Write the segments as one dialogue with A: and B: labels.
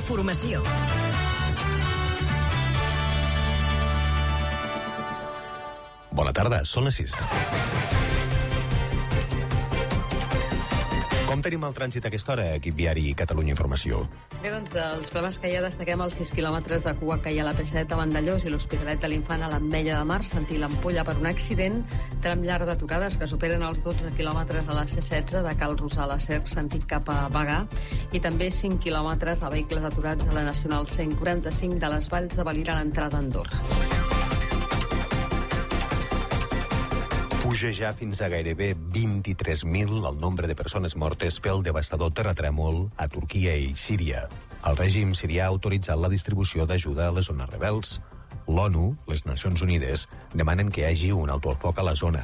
A: informació.
B: Bona tarda, són les 6. Com tenim el trànsit a aquesta hora, equip viari Catalunya Informació?
C: Bé, doncs dels problemes que hi ha destaquem els 6 quilòmetres de cua que hi ha a la P7 de Vandellós i l'Hospitalet de l'Infant a l'Ametlla de Mar, sentir l'ampolla per un accident, tram llarg d'aturades que superen els 12 quilòmetres de la C16 de Cal Rosal a Cerc, sentit cap a Bagà, i també 5 quilòmetres de vehicles aturats a la Nacional 145 de les Valls de Valira a l'entrada a Andorra.
B: Puja ja fins a gairebé 23.000 el nombre de persones mortes pel devastador terratrèmol a Turquia i Síria. El règim sirià ha autoritzat la distribució d'ajuda a les zones rebels. L'ONU, les Nacions Unides, demanen que hi hagi un alto al foc a la zona.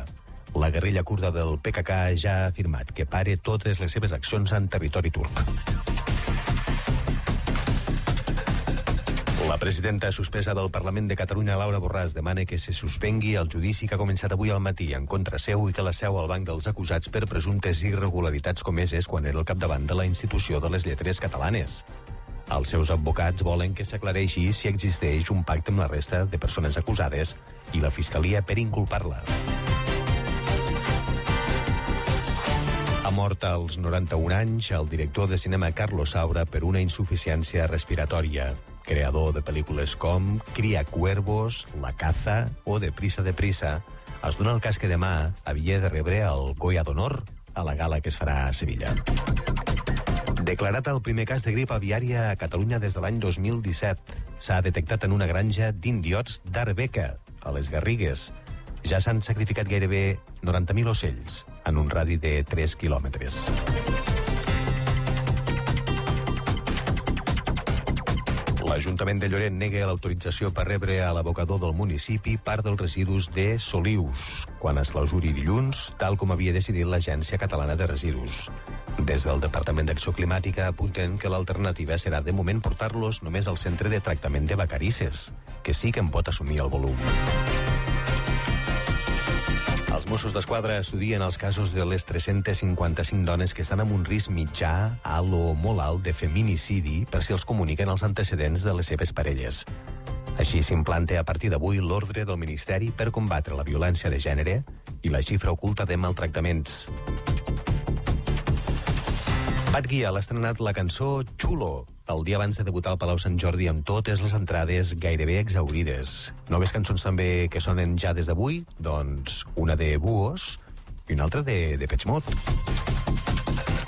B: La guerrilla kurda del PKK ja ha afirmat que pare totes les seves accions en territori turc. La presidenta suspesa del Parlament de Catalunya, Laura Borràs, demana que se suspengui el judici que ha començat avui al matí en contra seu i que la seu al banc dels acusats per presumptes irregularitats comeses quan era el capdavant de la institució de les lletres catalanes. Els seus advocats volen que s'aclareixi si existeix un pacte amb la resta de persones acusades i la Fiscalia per inculpar-la. Ha mort als 91 anys el director de cinema Carlos Saura per una insuficiència respiratòria. Creador de pel·lícules com Cria Cuervos, La Caza o De Prisa de Prisa, es dona el cas que demà havia de rebre el Goya d'Honor a la gala que es farà a Sevilla. Declarat el primer cas de grip aviària a Catalunya des de l'any 2017. S'ha detectat en una granja d'indiots d'Arbeca, a les Garrigues. Ja s'han sacrificat gairebé 90.000 ocells en un radi de 3 quilòmetres. L'Ajuntament de Lloret nega l'autorització per rebre a l'abocador del municipi part dels residus de Solius, quan es clausuri dilluns, tal com havia decidit l'Agència Catalana de Residus. Des del Departament d'Acció Climàtica apunten que l'alternativa serà de moment portar-los només al centre de tractament de vacarisses, que sí que en pot assumir el volum. Els Mossos d'Esquadra estudien els casos de les 355 dones que estan amb un risc mitjà, alt o molt alt de feminicidi per si els comuniquen els antecedents de les seves parelles. Així s'implanta a partir d'avui l'ordre del Ministeri per combatre la violència de gènere i la xifra oculta de maltractaments. Pat Guia l'ha estrenat la cançó Xulo, el dia abans de debutar al Palau Sant Jordi amb totes les entrades gairebé exaurides. Noves cançons també que sonen ja des d'avui, doncs una de Buos i una altra de, de Pets Mot.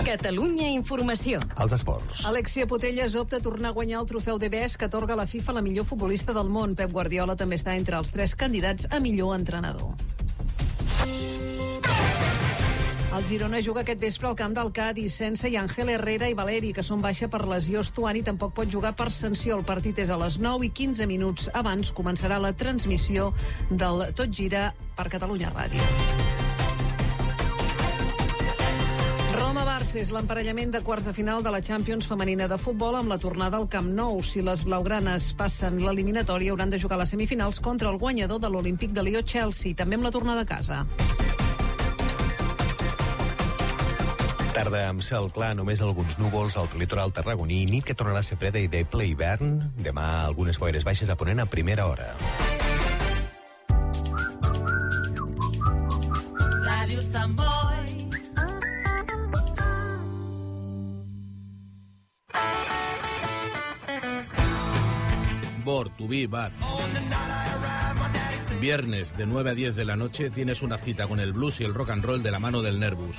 A: Catalunya Informació.
B: Els esports.
D: Alexia Potelles opta a tornar a guanyar el trofeu de BES que atorga la FIFA la millor futbolista del món. Pep Guardiola també està entre els tres candidats a millor entrenador. El Girona juga aquest vespre al camp del Cádiz sense i Ángel Herrera i Valeri, que són baixa per lesió. Estuani tampoc pot jugar per sanció. El partit és a les 9 i 15 minuts abans començarà la transmissió del Tot Gira per Catalunya Ràdio. Roma-Barça és l'emparellament de quarts de final de la Champions femenina de futbol amb la tornada al Camp Nou. Si les blaugranes passen l'eliminatòria, hauran de jugar les semifinals contra el guanyador de l'Olímpic de Lió-Chelsea, també amb la tornada a casa.
B: Tarda amb cel clar, només alguns núvols al litoral tarragoní, nit que tornarà a ser freda i de ple hivern. Demà algunes boires baixes a ponent a primera hora.
E: Ràdio Sant Boi.
F: Bor, Tubí, Bar. Viernes de 9 a 10 de la noche tienes una cita con el blues y el rock and roll de la mano del Nervus.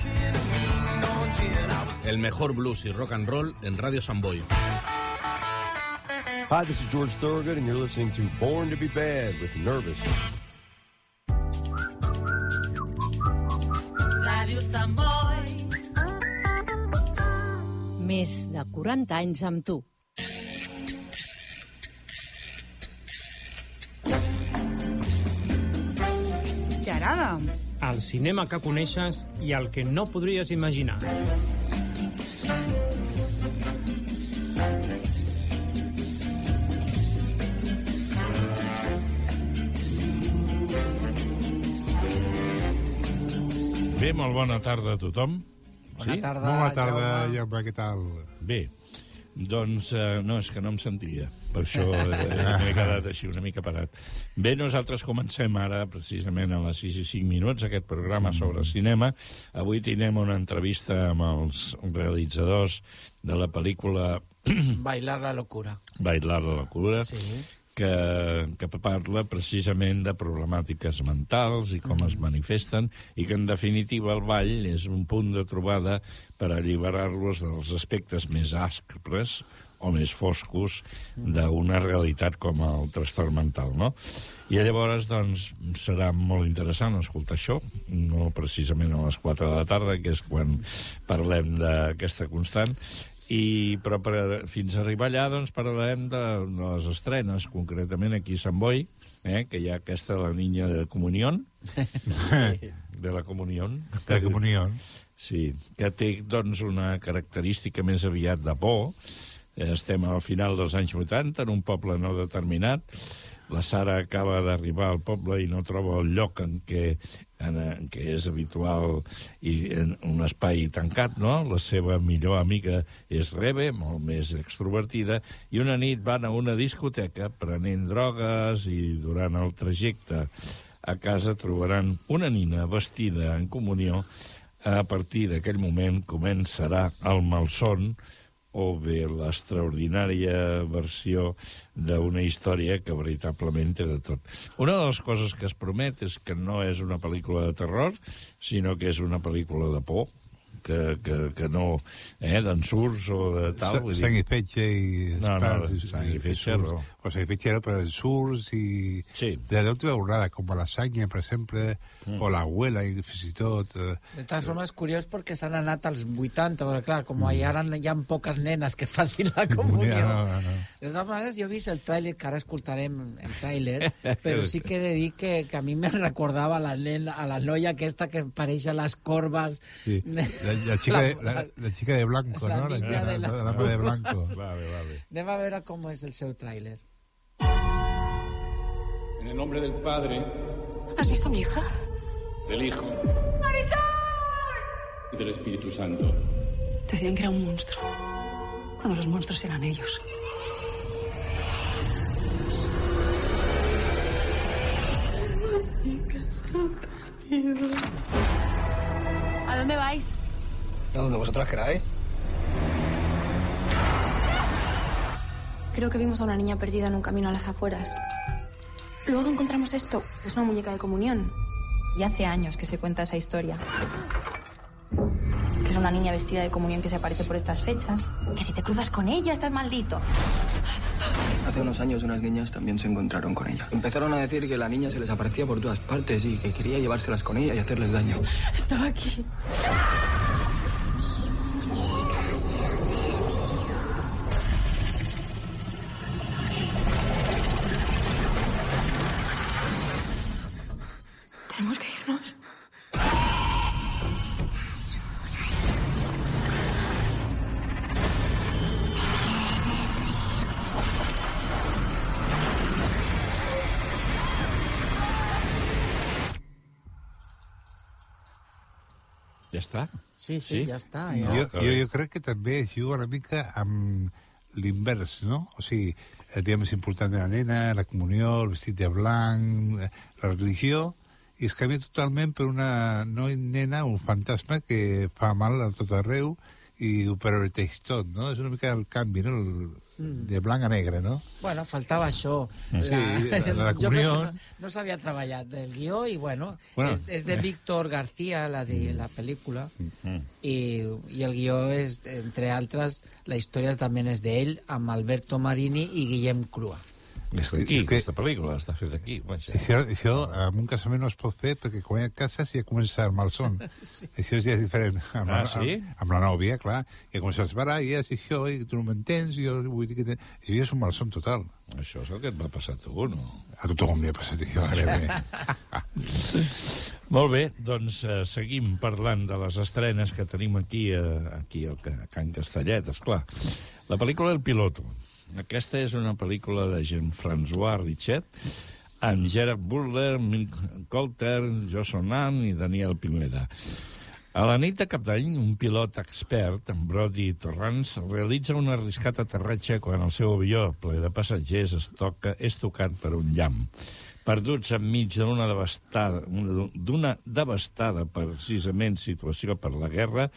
F: El mejor blues y rock and roll en Radio Samboy.
G: Hi, this is George Thorogood, and you're listening to Born to be Bad with Nervous.
E: Ràdio Sant Boi.
H: Més de 40 anys amb tu.
I: Gerada. El cinema que coneixes i el que no podries imaginar.
J: Bé, molt bona tarda a tothom.
K: Bona tarda,
J: Bona tarda,
K: Jaume.
J: Jaume, què tal? Bé,
A: Doncs eh, no, és que no em sentia. Per això eh, m'he quedat així una mica parat. Bé, nosaltres comencem ara, precisament a les 6 i 5 minuts, aquest programa sobre cinema. Avui tindrem una entrevista amb els realitzadors de la pel·lícula
J: Bailar la locura.
A: Bailar la locura,
J: Sí.
A: Que, que parla precisament de problemàtiques mentals i com es manifesten i que, en definitiva, el ball és un punt de trobada per alliberar-los dels aspectes més aspres o més foscos d'una realitat com el trastorn mental, no? I llavors, doncs, serà molt interessant escoltar això, no precisament a les 4 de la tarda, que és quan parlem d'aquesta constant, i, però per, fins a arribar allà doncs, parlarem de, de les estrenes, concretament aquí a Sant Boi, eh, que hi ha aquesta, la niña de comunió, de la comunió.
K: De la comunió.
A: Sí, que té doncs, una característica més aviat de por. Estem al final dels anys 80, en un poble no determinat. La Sara acaba d'arribar al poble i no troba el lloc en què, en, en què és habitual i en un espai tancat, no? La seva millor amiga és Rebe, molt més extrovertida, i una nit van a una discoteca prenent drogues i durant el trajecte a casa trobaran una nina vestida en comunió. A partir d'aquell moment començarà el malson o bé l'extraordinària versió d'una història que veritablement té de tot. Una de les coses que es promet és que no és una pel·lícula de terror, sinó que és una pel·lícula de por, que, que, que no... Eh, d'ensurs o de tal.
K: Sang i fetge i
A: No, no, sang i fetge, no.
K: O sang i fetge era per ensurts i...
A: Sí.
K: De l'última borrada, com a lasanya, per exemple,
A: Mm.
K: o l'abuela, i fins i tot... Eh,
J: De totes formes, curiós perquè s'han anat als 80, perquè clar, com hi ara hi ha poques nenes que facin la comunió.
K: no, no, no.
J: De totes maneres, jo he vist el tràiler, que ara escoltarem el tràiler, però sí que he de dir que, que a mi me recordava a la, nena, a la noia aquesta que pareix a les corbes.
K: Sí. La, la, chica de, la, la chica de blanco,
J: La
K: ¿no? La, la,
J: de
K: la,
J: la-
K: la dama de blanco.
A: Vale, vale.
J: Anem a veure com és el seu tràiler.
L: En el nombre del Padre,
M: ¿Has visto a mi hija?
L: del Hijo y del Espíritu Santo.
M: Decían que era un monstruo. Cuando los monstruos eran ellos.
N: ¿A dónde vais?
O: ¿A donde vosotras queráis?
P: Creo que vimos a una niña perdida en un camino a las afueras. Luego encontramos esto. Es una muñeca de comunión.
Q: Y hace años que se cuenta esa historia. Que es una niña vestida de comunión que se aparece por estas fechas. Que si te cruzas con ella estás maldito.
O: Hace unos años unas niñas también se encontraron con ella. Empezaron a decir que la niña se les aparecía por todas partes y que quería llevárselas con ella y hacerles daño.
M: Estaba aquí.
A: Està?
J: Sí, sí, ja està. Ja.
K: jo, jo, jo crec que també es juga una mica amb l'invers, no? O sigui, el dia més important de la nena, la comunió, el vestit de blanc, eh, la religió, i es canvia totalment per una no nena, un fantasma que fa mal a tot arreu i ho perverteix tot, no? És una mica el canvi, no? El. De blanc a negre, no?
J: Bueno, faltava això.
K: Sí, la- la comunió.
J: No, no s'havia treballat el guió i, bueno,
K: Bueno,
J: és, és de
K: eh.
J: Víctor García, la de la pel·lícula,
A: Mm.
J: i, i el guió és, entre altres, la història també és d'ell, amb Alberto Marini i Guillem Crua.
A: És d'aquí, aquesta pel·lícula està feta aquí. Vaja.
K: Això, això amb un casament no es pot fer perquè quan hi ha cases ja comença el malson.
J: Sí.
K: Això és ja diferent. Amb,
A: Ah,
K: la,
A: sí?
K: amb, amb la nòvia, clar. I comença els baralles i això, i tu no m'entens, i jo vull dir que... Te... Això ja és un malson total.
A: Això és el que et va passar a tu, no?
K: A tothom li ha passat això, ara bé.
A: Molt bé, doncs eh, seguim parlant de les estrenes que tenim aquí, eh, aquí al Can Castellet, és clar. La pel·lícula El piloto. Aquesta és una pel·lícula de Jean-François Richet, amb Gerard Butler, Mick Coulter, Josh Onan i Daniel Pineda. A la nit de cap d'any, un pilot expert, en Brody Torrance, realitza un arriscat aterratge quan el seu avió, ple de passatgers, es toca, és tocat per un llamp. Perduts enmig d'una devastada, una- d'una devastada precisament situació per la guerra,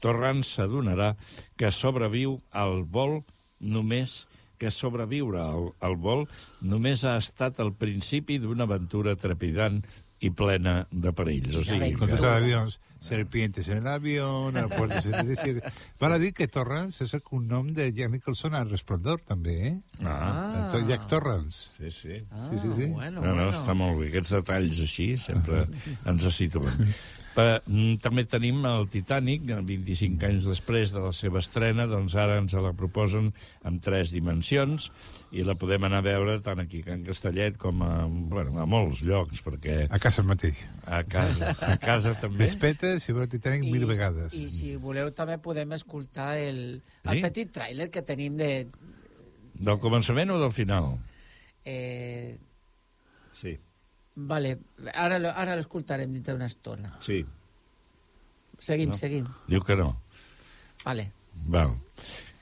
A: Torrance s'adonarà que sobreviu al vol només que sobreviure al, al vol només ha estat el principi d'una aventura trepidant i plena de perills. O sigui,
K: Con los aviones, serpientes en el avión, aeropuerto 77... Val a dir que Torrance és el cognom de Jack Nicholson al Resplendor, també, eh?
A: Ah.
K: El Jack Torrance.
A: Sí, sí.
K: sí, sí, sí.
J: bueno,
A: no, no, està molt bé. Aquests detalls així sempre ens situen. Pa, mm, també tenim el Titanic, 25 anys després de la seva estrena, doncs ara ens la proposen en tres dimensions i la podem anar a veure tant aquí a Can Castellet com a, bueno, a molts llocs, perquè...
K: A casa mateix.
A: A casa, a casa també.
K: Despeta, si veu Titanic, mil vegades.
J: I si voleu també podem escoltar el, el
A: Sí?
J: petit tràiler que tenim de...
A: Del començament o del final?
J: Eh, vale, ara, lo- ara l'escoltarem dintre d'una estona.
A: sí.
J: Seguim,
A: No?
J: seguim.
A: Diu que no.
J: Vale.
A: Val.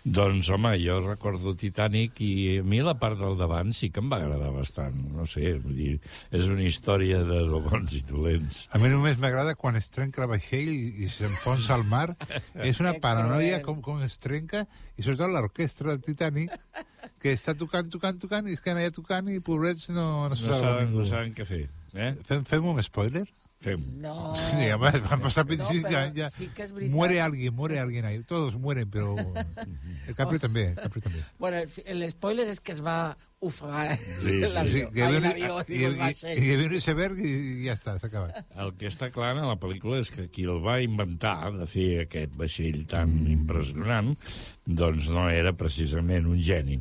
A: Doncs, home, jo recordo Titanic i a mi la part del davant sí que em va agradar bastant. No sé, vull dir, és una història de bons i dolents.
K: A mi només m'agrada quan es trenca el vaixell i, s'enfonsa al mar. És una paranoia com, com es trenca i sobretot l'orquestra del Titanic que està tocant, tocant, tocant i es queden allà tocant i pobrets no, no,
A: No saben,
K: ningú.
A: no saben què fer. Eh?
K: Fem, fem un spoiler?
A: Fem.
J: No.
K: Sí, además, van a pasar 25
J: pero
K: años, ya
J: sí que es verdad.
K: muere alguien, muere alguien ahí. Todos mueren, pero el Capri també, el Capri també.
J: Bueno, el, el spoiler és que es va
A: Sí, sí,
K: que
J: Ai,
K: viene,
J: l'avió,
K: y,
J: digo, el
K: y,
J: vaixell.
K: y viene un iceberg y ya está, s'ha acabat.
A: El que està clar en la pel·lícula és que qui el va inventar de fer aquest vaixell tan impressionant doncs no era precisament un geni,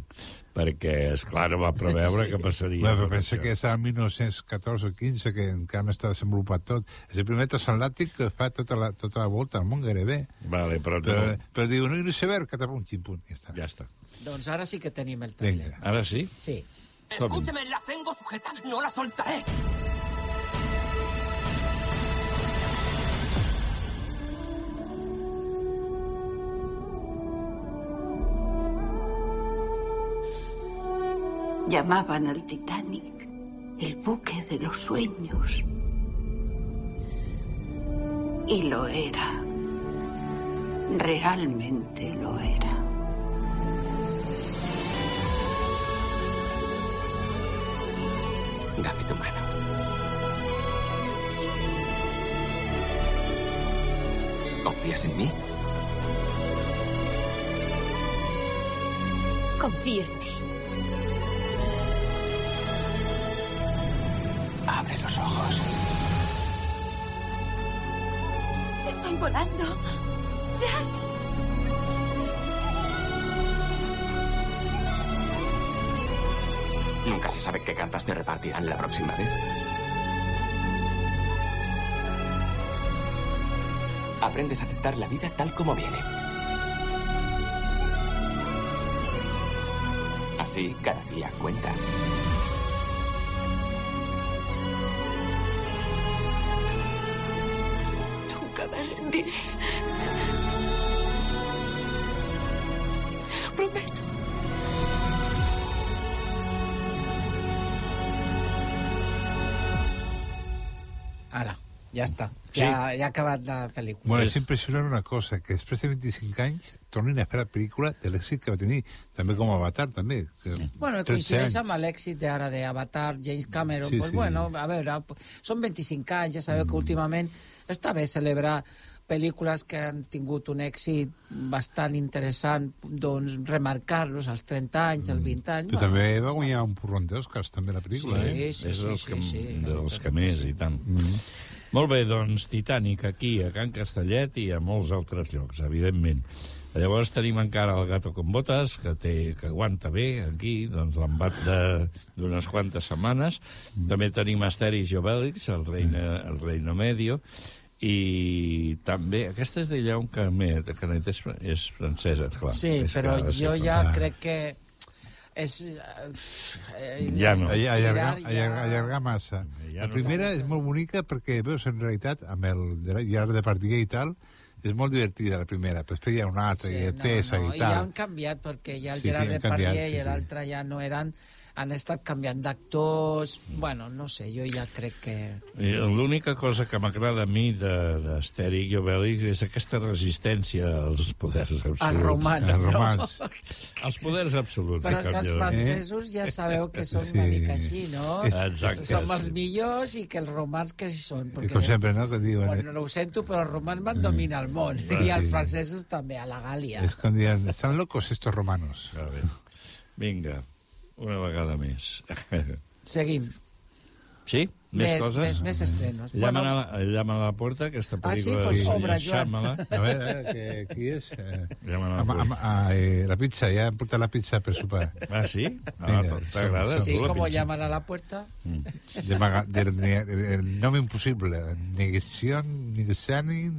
A: perquè, és clar va preveure
K: Sí.
A: que passaria.
K: Bueno,
A: tot
K: però pensa
A: això.
K: que és el 1914 o 15 que encara no està desenvolupat tot. És el primer transatlàntic que fa tota la, tota la volta al món gairebé.
A: Vale, però,
K: Però,
A: no.
K: però diu, no hi ha un iceberg, catapum, xim-pum, ja està.
A: Ja està.
J: Doncs ara sí que tenim el trailer.
K: Vinga.
A: Ara sí?
J: Sí.
E: Escúcheme, la tengo sujeta, no la soltaré.
R: Llamaban al Titanic el buque de los sueños. Y lo era. Realmente lo era.
O: Dame tu mano. ¿Confías en mí?
S: Confío en ti.
O: Abre los ojos.
S: Estoy volando. Jack.
O: Nunca se sabe qué cartas te repartirán la próxima vez. Aprendes a aceptar la vida tal como viene. Así cada día cuenta.
S: Nunca me rendiré.
J: Ja està.
K: Sí.
J: Ja, ja ha acabat la pel·lícula.
K: Bueno, és impressionant una cosa, que després de 25 anys tornin a fer la pel·lícula de l'èxit que va tenir, també com Avatar, també. Que
J: Bueno,
K: 13
J: coincideix
K: anys.
J: amb l'èxit d'ara d'Avatar, James Cameron.
K: Sí,
J: pues
K: sí.
J: bueno, a veure, són 25 anys, ja sabeu que últimament està bé celebrar pel·lícules que han tingut un èxit bastant interessant, doncs remarcar-los als 30 anys, als 20 anys.
K: Però també va guanyar un porron d'Oscars, també, la pel·lícula,
J: Sí,
K: eh?
J: sí,
A: és
J: sí,
A: dels que,
J: sí, sí.
A: dels que més, i tant. Molt bé, doncs, Titanic aquí, a Can Castellet i a molts altres llocs, evidentment. Llavors tenim encara el Gato con Botas, que, té, que aguanta bé aquí, doncs l'embat de- d'unes quantes setmanes. També tenim Asteris i Obélix, el Reina, el Reino Medio, i també, aquesta és de Lleon Canet, Canet és, és francesa, clar.
J: Sí,
A: és que
J: però jo ja crec que és... Eh,
A: Ja no.
K: Allargar,
J: estirar
K: allargar, allargar massa.
A: Ja
K: la
A: no-
K: primera és molt bonica perquè, veus, en realitat, amb el de- Gerard Depardieu i tal, és molt divertida la primera, però després hi ha una altra, sí, i Tessa
J: no,
K: i
J: i ja
K: tal.
J: han canviat perquè ja el
K: Sí, sí,
J: Gerard
K: han
J: Depardieu
K: sí,
J: i
K: sí.
J: l'altre ja no eren han estat canviant d'actors bueno, no sé, jo ja crec que
A: L'única cosa que m'agrada a mi de- d'Astèrix i Obèlix és aquesta resistència als poders absoluts.
J: Els romans,
K: Els
J: no?
K: romans.
A: Els poders absoluts.
J: però
A: a
J: és que els francesos ja sabeu que són
K: Sí.
J: una mica així, no?
A: Exacte.
J: Som els millors i que els romans que hi són.
K: I
J: Perquè,
K: com sempre, no?, que diuen...
J: Bueno, no ho sento, però els romans van dominar el món. I els
K: Sí.
J: francesos també, a la Gàlia.
K: És com diuen, estan locos estos romanos.
A: Vinga, una vegada més.
J: Seguim.
A: Sí? Més,
J: Més-
A: coses?
J: més- més estrenos.
A: Llaman,
J: Bueno.
A: a, la, llaman a la puerta, aquesta
J: Ah, sí?
A: pel·lícula
J: Pues
A: senyor
J: Joan.
K: A veure, eh, que, qui és? Eh,
A: Llaman a la
K: amb, amb,
A: puerta.
K: a, eh, la pizza, ja hem portat la pizza per sopar.
A: Ah, sí? Ah, t'agrada?
J: Sí, com llaman a la puerta.
K: De maga, del, ne- del nom impossible. Negación, Negociani,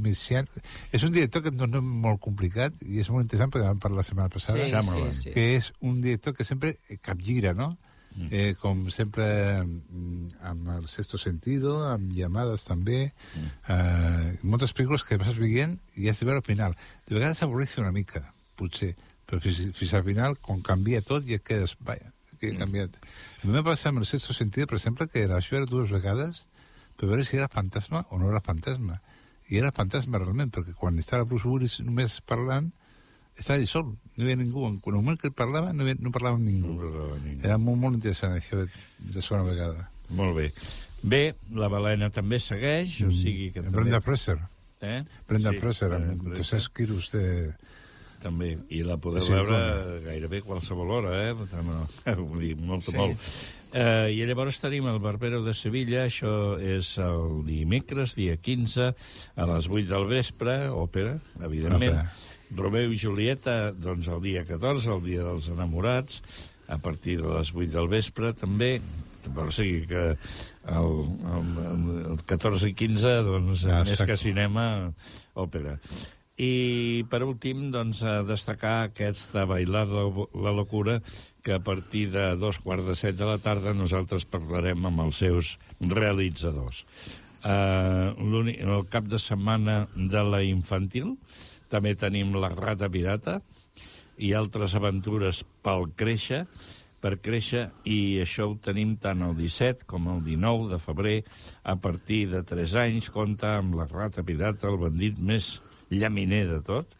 K: Messian... És un director que és un nom molt complicat i és molt interessant perquè vam parlar la setmana passada.
J: Sí, sí, sí.
K: que és un director que sempre capgira, no?
A: Mm.
K: Eh, com sempre mm, amb el sexto sentido, amb llamades també,
A: Mm.
K: eh, moltes pel·lícules que vas veient i has de veure al final. De vegades s'avorreix una mica, potser, però fins, fins al final, quan canvia tot, ja quedes, vaja, que he canviat. A mi m'ha passat amb el sexto sentido, per exemple, que la vaig veure dues vegades per veure si era fantasma o no era fantasma. I era fantasma realment, perquè quan estava Bruce Willis només parlant, estava sol, no hi havia ningú. En el moment que parlava, no, havia, no parlava amb ningú.
A: No parlava ningú.
K: Era molt, molt interessant, això de, de segona vegada.
A: Molt bé. Bé, la balena també segueix, o sigui que també...
K: Brenda Fraser.
A: Eh?
K: Brenda
A: Sí, Brenda
K: amb
A: Fraser.
K: 200 quilos de...
A: També, i la podeu
K: Sí,
A: veure
K: com?
A: gairebé qualsevol hora, eh? No, vull dir, molt,
J: Sí.
A: molt. Eh, I llavors tenim el Barbero de Sevilla, això és el dimecres, dia 15, a les 8 del vespre, òpera, evidentment.
K: Òpera.
A: Romeu i Julieta, doncs el dia 14, el dia dels enamorats, a partir de les 8 del vespre, també. O sigui que el, el, el 14 i 15, doncs,
K: Ah,
A: més que cinema, òpera. I, per últim, doncs, a destacar aquesta Bailar la, la locura, que a partir de dos quarts de set de la tarda nosaltres parlarem amb els seus realitzadors. Uh, el cap de setmana de la infantil també tenim la rata pirata i altres aventures pel créixer, per créixer, i això ho tenim tant el 17 com el 19 de febrer. A partir de 3 anys compta amb la rata pirata, el bandit més llaminer de tot,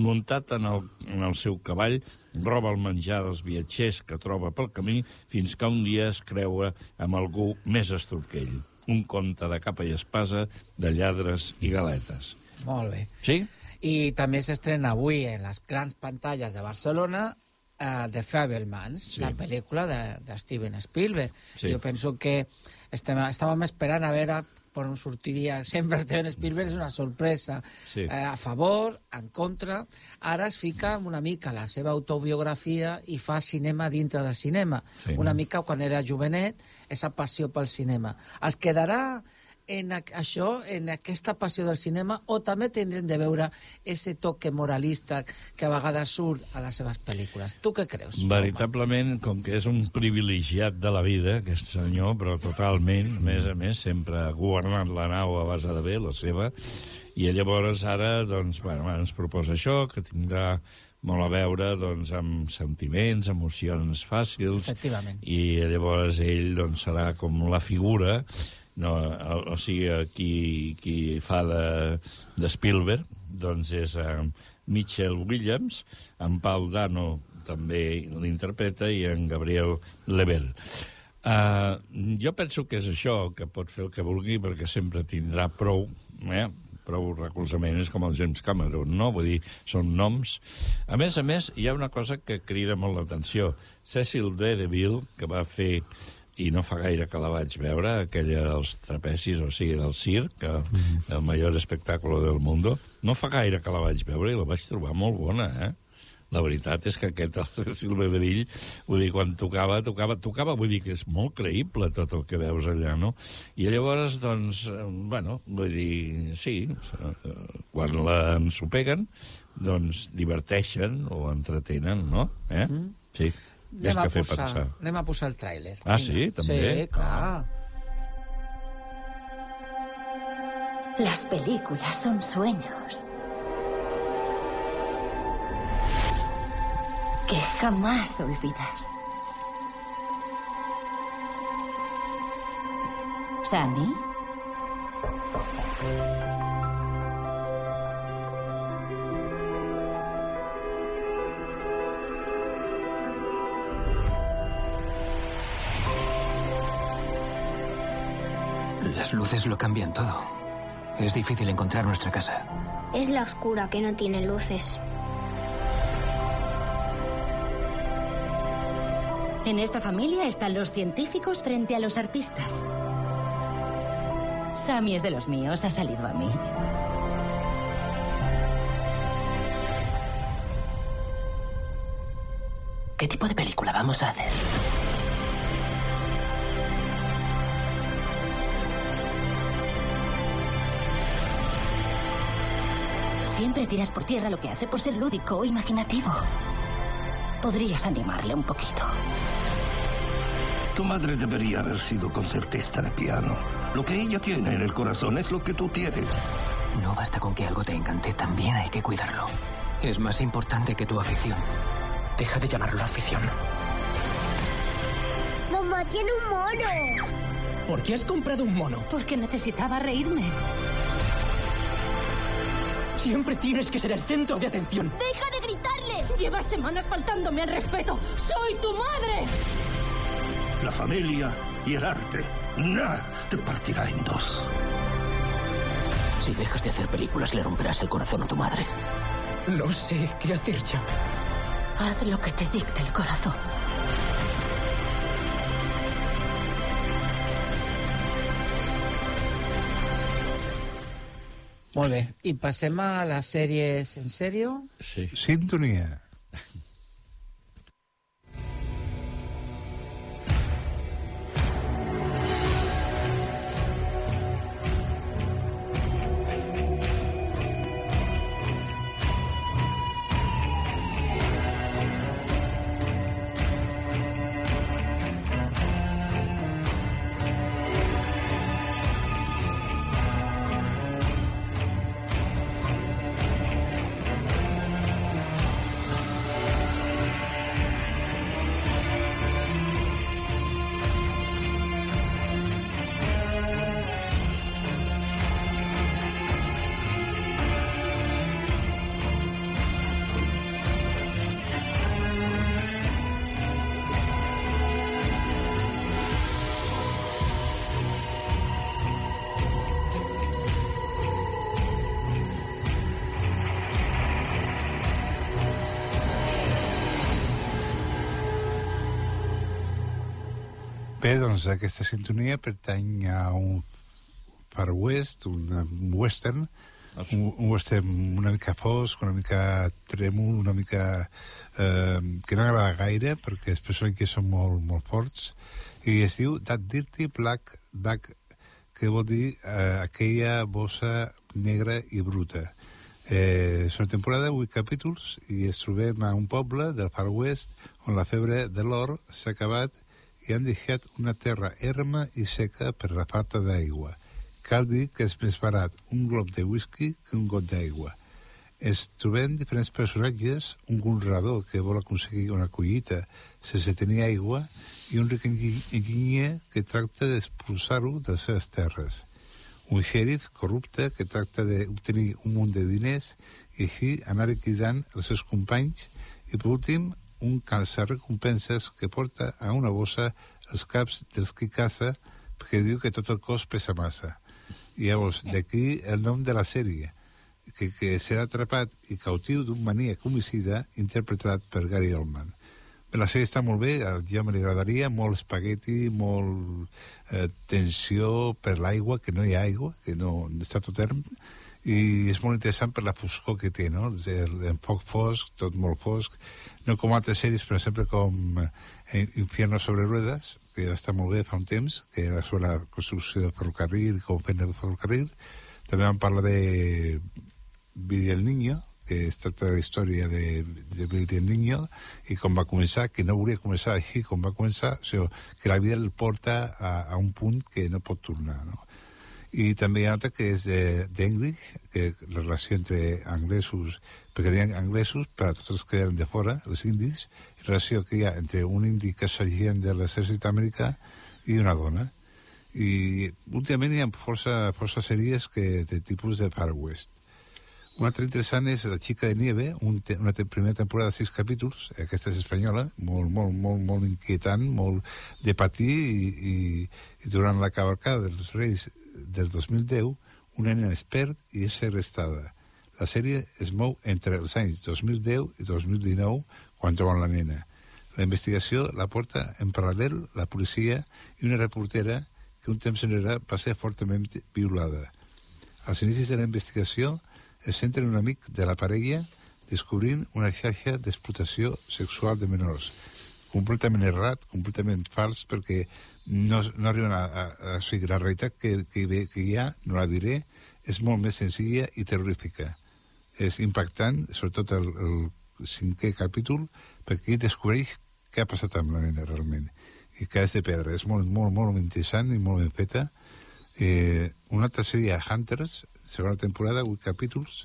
A: muntat en el, en el seu cavall, roba el menjar dels viatgers que troba pel camí fins que un dia es creua amb algú més astut que ell. Un conte de capa i espasa, de lladres i galetes.
J: Molt bé.
A: Sí?
J: I també s'estrena avui en les grans pantalles de Barcelona uh, The Fabelmans,
A: Sí.
J: la pel·lícula de, de Steven Spielberg.
A: Sí.
J: Jo penso que estem, estàvem esperant a veure per on sortiria. Sempre Steven Spielberg és una sorpresa.
A: Sí.
J: Eh, a favor, en contra. Ara es fica una mica la seva autobiografia i fa cinema dintre del cinema.
A: Sí.
J: Una mica quan era jovenet, esa passió pel cinema. Es quedarà en això, en aquesta passió del cinema, o també tindrem de veure ese toque moralista que a vegades surt a les seves pel·lícules. Tu què creus?
A: Veritablement, com que és un privilegiat de la vida, aquest senyor, però totalment, a més a més, sempre ha governat la nau a base de bé, la seva, i llavors ara, doncs, bueno, ens proposa això, que tindrà molt a veure doncs, amb sentiments, emocions fàcils,
J: Efectivament.
A: i llavors ell doncs, serà com la figura, no, o, o sigui, qui, qui fa de, de Spielberg, doncs és eh, Mitchell Williams, en Paul Dano també l'interpreta i en Gabriel Lebel. Uh, jo penso que és això, que pot fer el que vulgui perquè sempre tindrà prou, eh? prou recolzament, és com el James Cameron, no? Vull dir, són noms. A més a més, hi ha una cosa que crida molt l'atenció. Cecil B. DeVille, que va fer i no fa gaire que la vaig veure, aquella dels trapecis, o sigui, del circ, que, el major espectacle del mundo, no fa gaire que la vaig veure i la vaig trobar molt bona, eh? La veritat és que aquest, el Silver de Vill, vull dir, quan tocava, tocava, tocava, vull dir que és molt creïble tot el que veus allà, no? I llavors, doncs, eh, bueno, vull dir, sí, quan la ensopeguen, doncs diverteixen o entretenen, no? Eh? Sí,
J: Anem és a,
A: que
J: posar,
A: pensar.
J: anem a posar el tràiler.
A: Ah, sí? També?
J: Sí, ah. clar.
A: Ah.
R: Las películas son sueños que jamás olvidas. Sammy?
O: Las luces lo cambian todo. Es difícil encontrar nuestra casa.
T: Es la oscura que no tiene luces.
R: En esta familia están los científicos frente a los artistas. Sammy es de los míos, ha salido a mí.
E: ¿Qué tipo de película vamos a hacer?
R: Siempre tiras por tierra lo que hace por ser lúdico o imaginativo. Podrías animarle un poquito.
U: Tu madre debería haber sido concertista de piano. Lo que ella tiene en el corazón es lo que tú tienes.
O: No basta con que algo te encante, también hay que cuidarlo. Es más importante que tu afición. Deja de llamarlo afición.
T: Mamá tiene un mono.
E: ¿Por qué has comprado un mono?
R: Porque necesitaba reírme.
E: Siempre tienes que ser el centro de atención.
T: ¡Deja de gritarle!
R: Llevas semanas faltándome al respeto. ¡Soy tu madre!
U: La familia y el arte. Nada te partirá en dos.
E: Si dejas de hacer películas, le romperás el corazón a tu madre. No sé qué hacer ya.
R: Haz lo que te dicte el corazón.
J: Molt bé. I passem a les sèries en sèrio?
A: Sí.
K: Sintonia. Bé, doncs aquesta sintonia pertany a un Far West, un, western, un, un western una mica fosc, una mica trèmol, una mica... Eh, que no agrada gaire, perquè els personatges són molt, molt forts, i es diu That Dirty Black Duck, que vol dir eh, aquella bossa negra i bruta. Eh, és una temporada de 8 capítols i ens trobem a un poble del Far West on la febre de l'or s'ha acabat i han deixat una terra erma i seca per la falta d'aigua. Cal dir que és més barat un glob de whisky que un got d'aigua. Es trobem diferents personatges, un conreador que vol aconseguir una collita sense tenir aigua i un ric engi- enginyer que tracta d'expulsar-ho de les seves terres. Un xèrif corrupte que tracta d'obtenir un munt de diners i així anar liquidant els seus companys i, per últim, un recompenses que porta a una bossa els caps dels qui caça perquè diu que tot el cos pesa massa. I llavors, d'aquí el nom de la sèrie, que, que serà atrapat i cautiu d'un maníac homicida interpretat per Gary Oldman. La sèrie està molt bé, Jaume li agradaria, molt espagueti, molt eh, tensió per l'aigua, que no hi ha aigua, que no està tot term, i és molt interessant per la foscor que té, no? L'enfoc fosc, tot molt fosc, no com altres sèries, per exemple, com eh, Infierno sobre ruedas, que ja està molt bé fa un temps, que era sobre la construcció de ferrocarril, com fent el ferrocarril. També vam parlar de Billy el Niño, que es tracta de la història de, de Billy el Niño, i com va començar, que no volia començar així com va començar, o sigui, que la vida el porta a, a un punt que no pot tornar, no? I també hi ha altra que és de- d'English, que la relació entre anglesos, perquè deien anglesos, per a tots els que eren de fora, els indis, la relació que hi ha entre un indi que sergent de l'exèrcit americà i una dona. I últimament hi ha força, força sèries que, de tipus de Far West. Una altra interessant és La xica de nieve, un te, una te, primera temporada de sis capítols, aquesta és espanyola, molt, molt, molt, molt inquietant, molt de patir, i, i, i durant la cavalcada dels Reis del 2010, una nena es perd i és segrestada. La sèrie es mou entre els anys 2010 i 2019, quan troben la nena. La investigació la porta en paral·lel la policia i una reportera que un temps enrere va ser fortament violada. Als inicis de la investigació es centra en un amic de la parella descobrint una xarxa d'explotació sexual de menors. Completament errat, completament fals, perquè no, no arriben a, a, a... O sigui, la realitat que, que, que hi ha, no la diré, és molt més senzilla i terrorífica. És impactant, sobretot el, el cinquè capítol, perquè aquí descobreix què ha passat amb la nena realment i que és de pedra. És molt, molt, molt interessant i molt ben feta. Eh, una altra sèrie, Hunters, segona temporada, 8 capítols,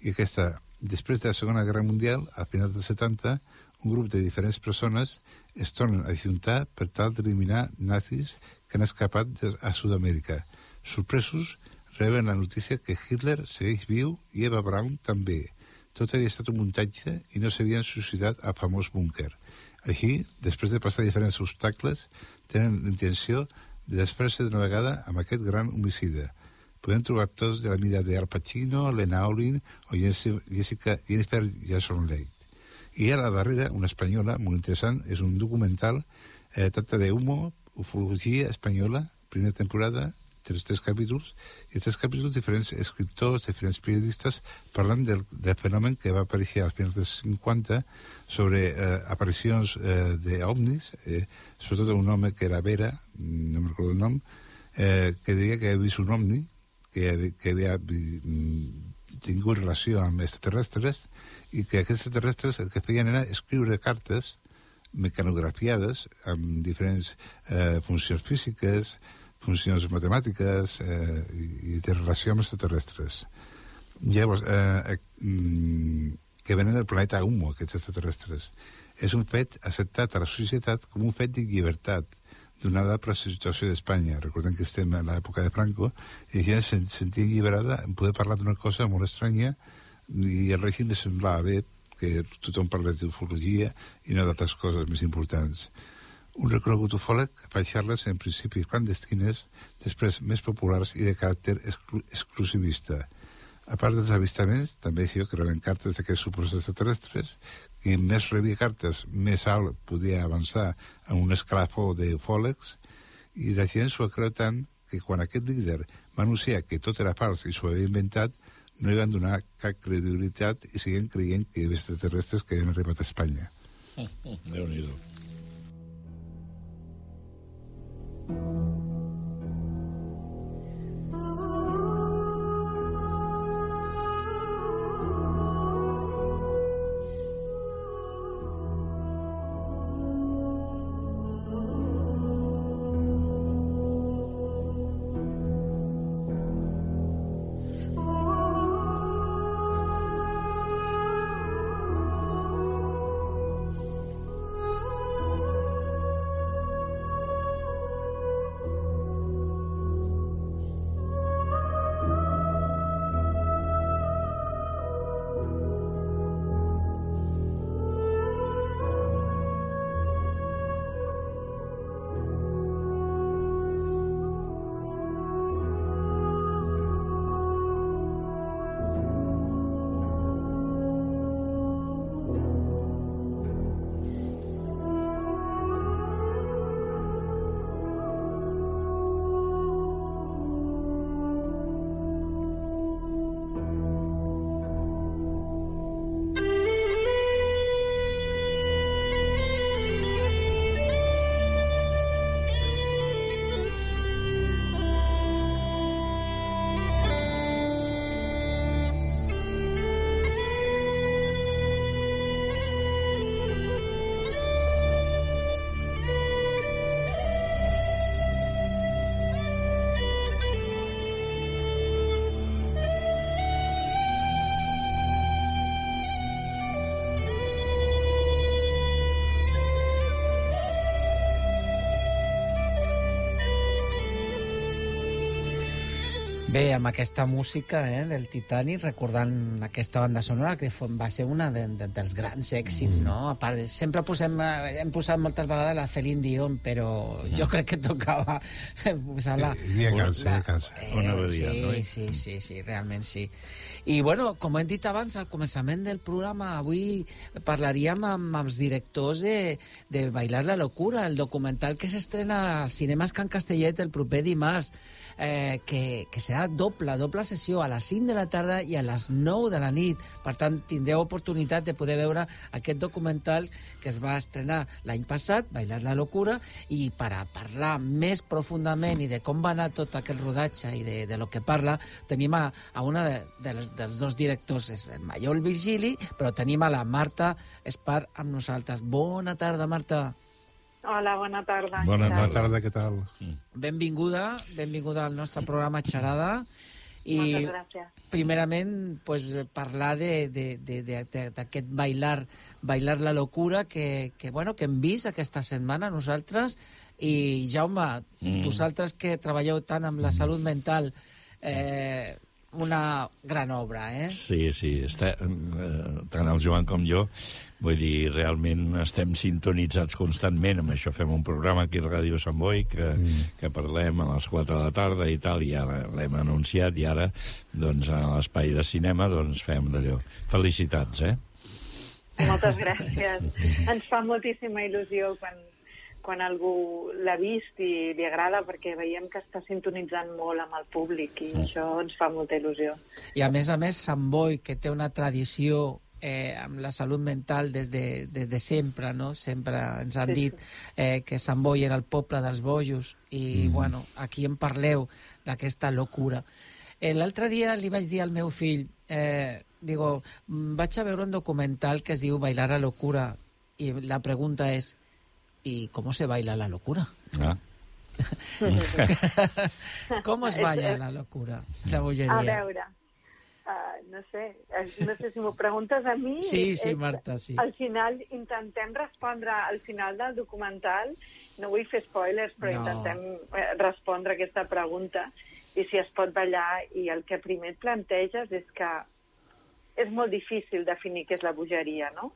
K: i aquesta, després de la Segona Guerra Mundial, a finals dels 70, un grup de diferents persones es tornen a juntar per tal d'eliminar nazis que han escapat a Sud-amèrica. Sorpresos, reben la notícia que Hitler segueix viu i Eva Braun també. Tot havia estat un muntatge i no s'havien suïcidat al famós búnquer. Així, després de passar diferents obstacles, tenen l'intenció de després-se d'una vegada amb aquest gran homicida. Podem trobar actors de la mida de Pacino, Lena Olin o Jessica, Jennifer Jason Leigh. I a la darrera, una espanyola molt interessant, és un documental, eh, tracta de humo, ufologia espanyola, primera temporada, tres, tres capítols, i tres capítols diferents escriptors, diferents periodistes, parlant del, del fenomen que va aparèixer als finals dels 50 sobre eh, aparicions eh, d'ovnis, eh, sobretot un home que era Vera, no me'n recordo el nom, eh, que deia que havia vist un ovni, que, que havia mm, tingut relació amb extraterrestres, i que aquests extraterrestres el que feien era escriure cartes mecanografiades amb diferents eh, funcions físiques, funcions matemàtiques eh, i, de relació amb extraterrestres. Llavors, eh, eh, mm, que venen del planeta Humo, aquests extraterrestres. És un fet acceptat a la societat com un fet de llibertat, donada per la situació d'Espanya. Recordem que estem a l'època de Franco, i ja se sentia alliberada en poder parlar d'una cosa molt estranya i el règim li semblava bé que tothom parlés d'ufologia i no d'altres coses més importants. Un reconegut ufòleg fa xarles en principi clandestines, després més populars i de caràcter exclu exclusivista. A part dels avistaments, també és que reben cartes d'aquests suposats extraterrestres, qui més rebia cartes, més alt podia avançar en un escalafó d'ufòlegs, i la gent s'ho creu tant que quan aquest líder va anunciar que tot era fals i s'ho havia inventat, no li van donar cap credibilitat i seguien creient que hi havia extraterrestres que havien arribat a Espanya.
A: Déu-n'hi-do.
S: Oh
J: Bé, amb aquesta música eh, del Titanic, recordant aquesta banda sonora, que va ser una de, de, dels grans èxits, mm. no? A part, de- sempre posem, eh, hem posat moltes vegades la Celine Dion, però jo crec que tocava posar-la...
K: Dia cansa, dia cansa.
A: Una badia,
J: sí,
A: no?
J: sí, sí, sí, realment sí. I, bueno, com hem dit abans, al començament del programa, avui parlaríem amb, amb els directors de, de Bailar la locura, el documental que s'estrena als cinemes Can Castellet el proper dimarts, eh, que, que serà doble, doble sessió, a les 5 de la tarda i a les 9 de la nit. Per tant, tindreu oportunitat de poder veure aquest documental que es va estrenar l'any passat, Bailar la locura, i per a parlar més profundament i de com va anar tot aquest rodatge i de, de lo que parla, tenim a, a una de, de les, dels dos directors, és el Maiol Virgili, però tenim a la Marta Espar amb nosaltres. Bona tarda, Marta.
V: Hola, bona tarda.
K: Bona
V: Què tal?
K: tarda, què tal?
J: Benvinguda, benvinguda al nostre programa Xarada. I
V: Moltes gràcies.
J: primerament pues, parlar de- de- de- de- de- d'aquest bailar, bailar la locura que, que, bueno, que hem vist aquesta setmana nosaltres i Jaume,
A: mm.
J: vosaltres que treballeu tant amb la salut mental eh, una gran obra, eh?
A: Sí, sí, està, eh, tant el Joan com jo, vull dir, realment estem sintonitzats constantment, amb això fem un programa aquí a Ràdio Sant Boi, que, mm. que parlem a les 4 de la tarda i tal, i ara l'hem anunciat, i ara, doncs, a l'espai de cinema, doncs, fem d'allò. Felicitats, eh?
V: Moltes gràcies. Ens fa moltíssima il·lusió quan, quan algú l'ha vist i li agrada perquè veiem que està sintonitzant molt amb el públic i això ens fa molta il·lusió.
J: I a més a més, Sant Boi, que té una tradició eh, amb la salut mental des de, des de sempre, no? Sempre ens han
V: Sí,
J: dit eh, que Sant Boi era el poble dels bojos i, mm. bueno, aquí en parleu d'aquesta locura. Eh, L'altre dia li vaig dir al meu fill, eh, digo, "Mm, vaig a veure un documental que es diu Bailar a locura i la pregunta és, ¿y cómo se baila la locura?
A: Ah.
J: ¿Cómo es baila la locura, la
V: A
J: bogeria?
V: veure, uh, no sé, no sé si m'ho preguntes a mi.
J: Sí, sí, Marta, sí.
V: Al final intentem respondre al final del documental, no vull fer spoilers, però
J: No.
V: intentem eh, respondre a aquesta pregunta i si es pot ballar i el que primer et planteges és que és molt difícil definir què és la bogeria, no?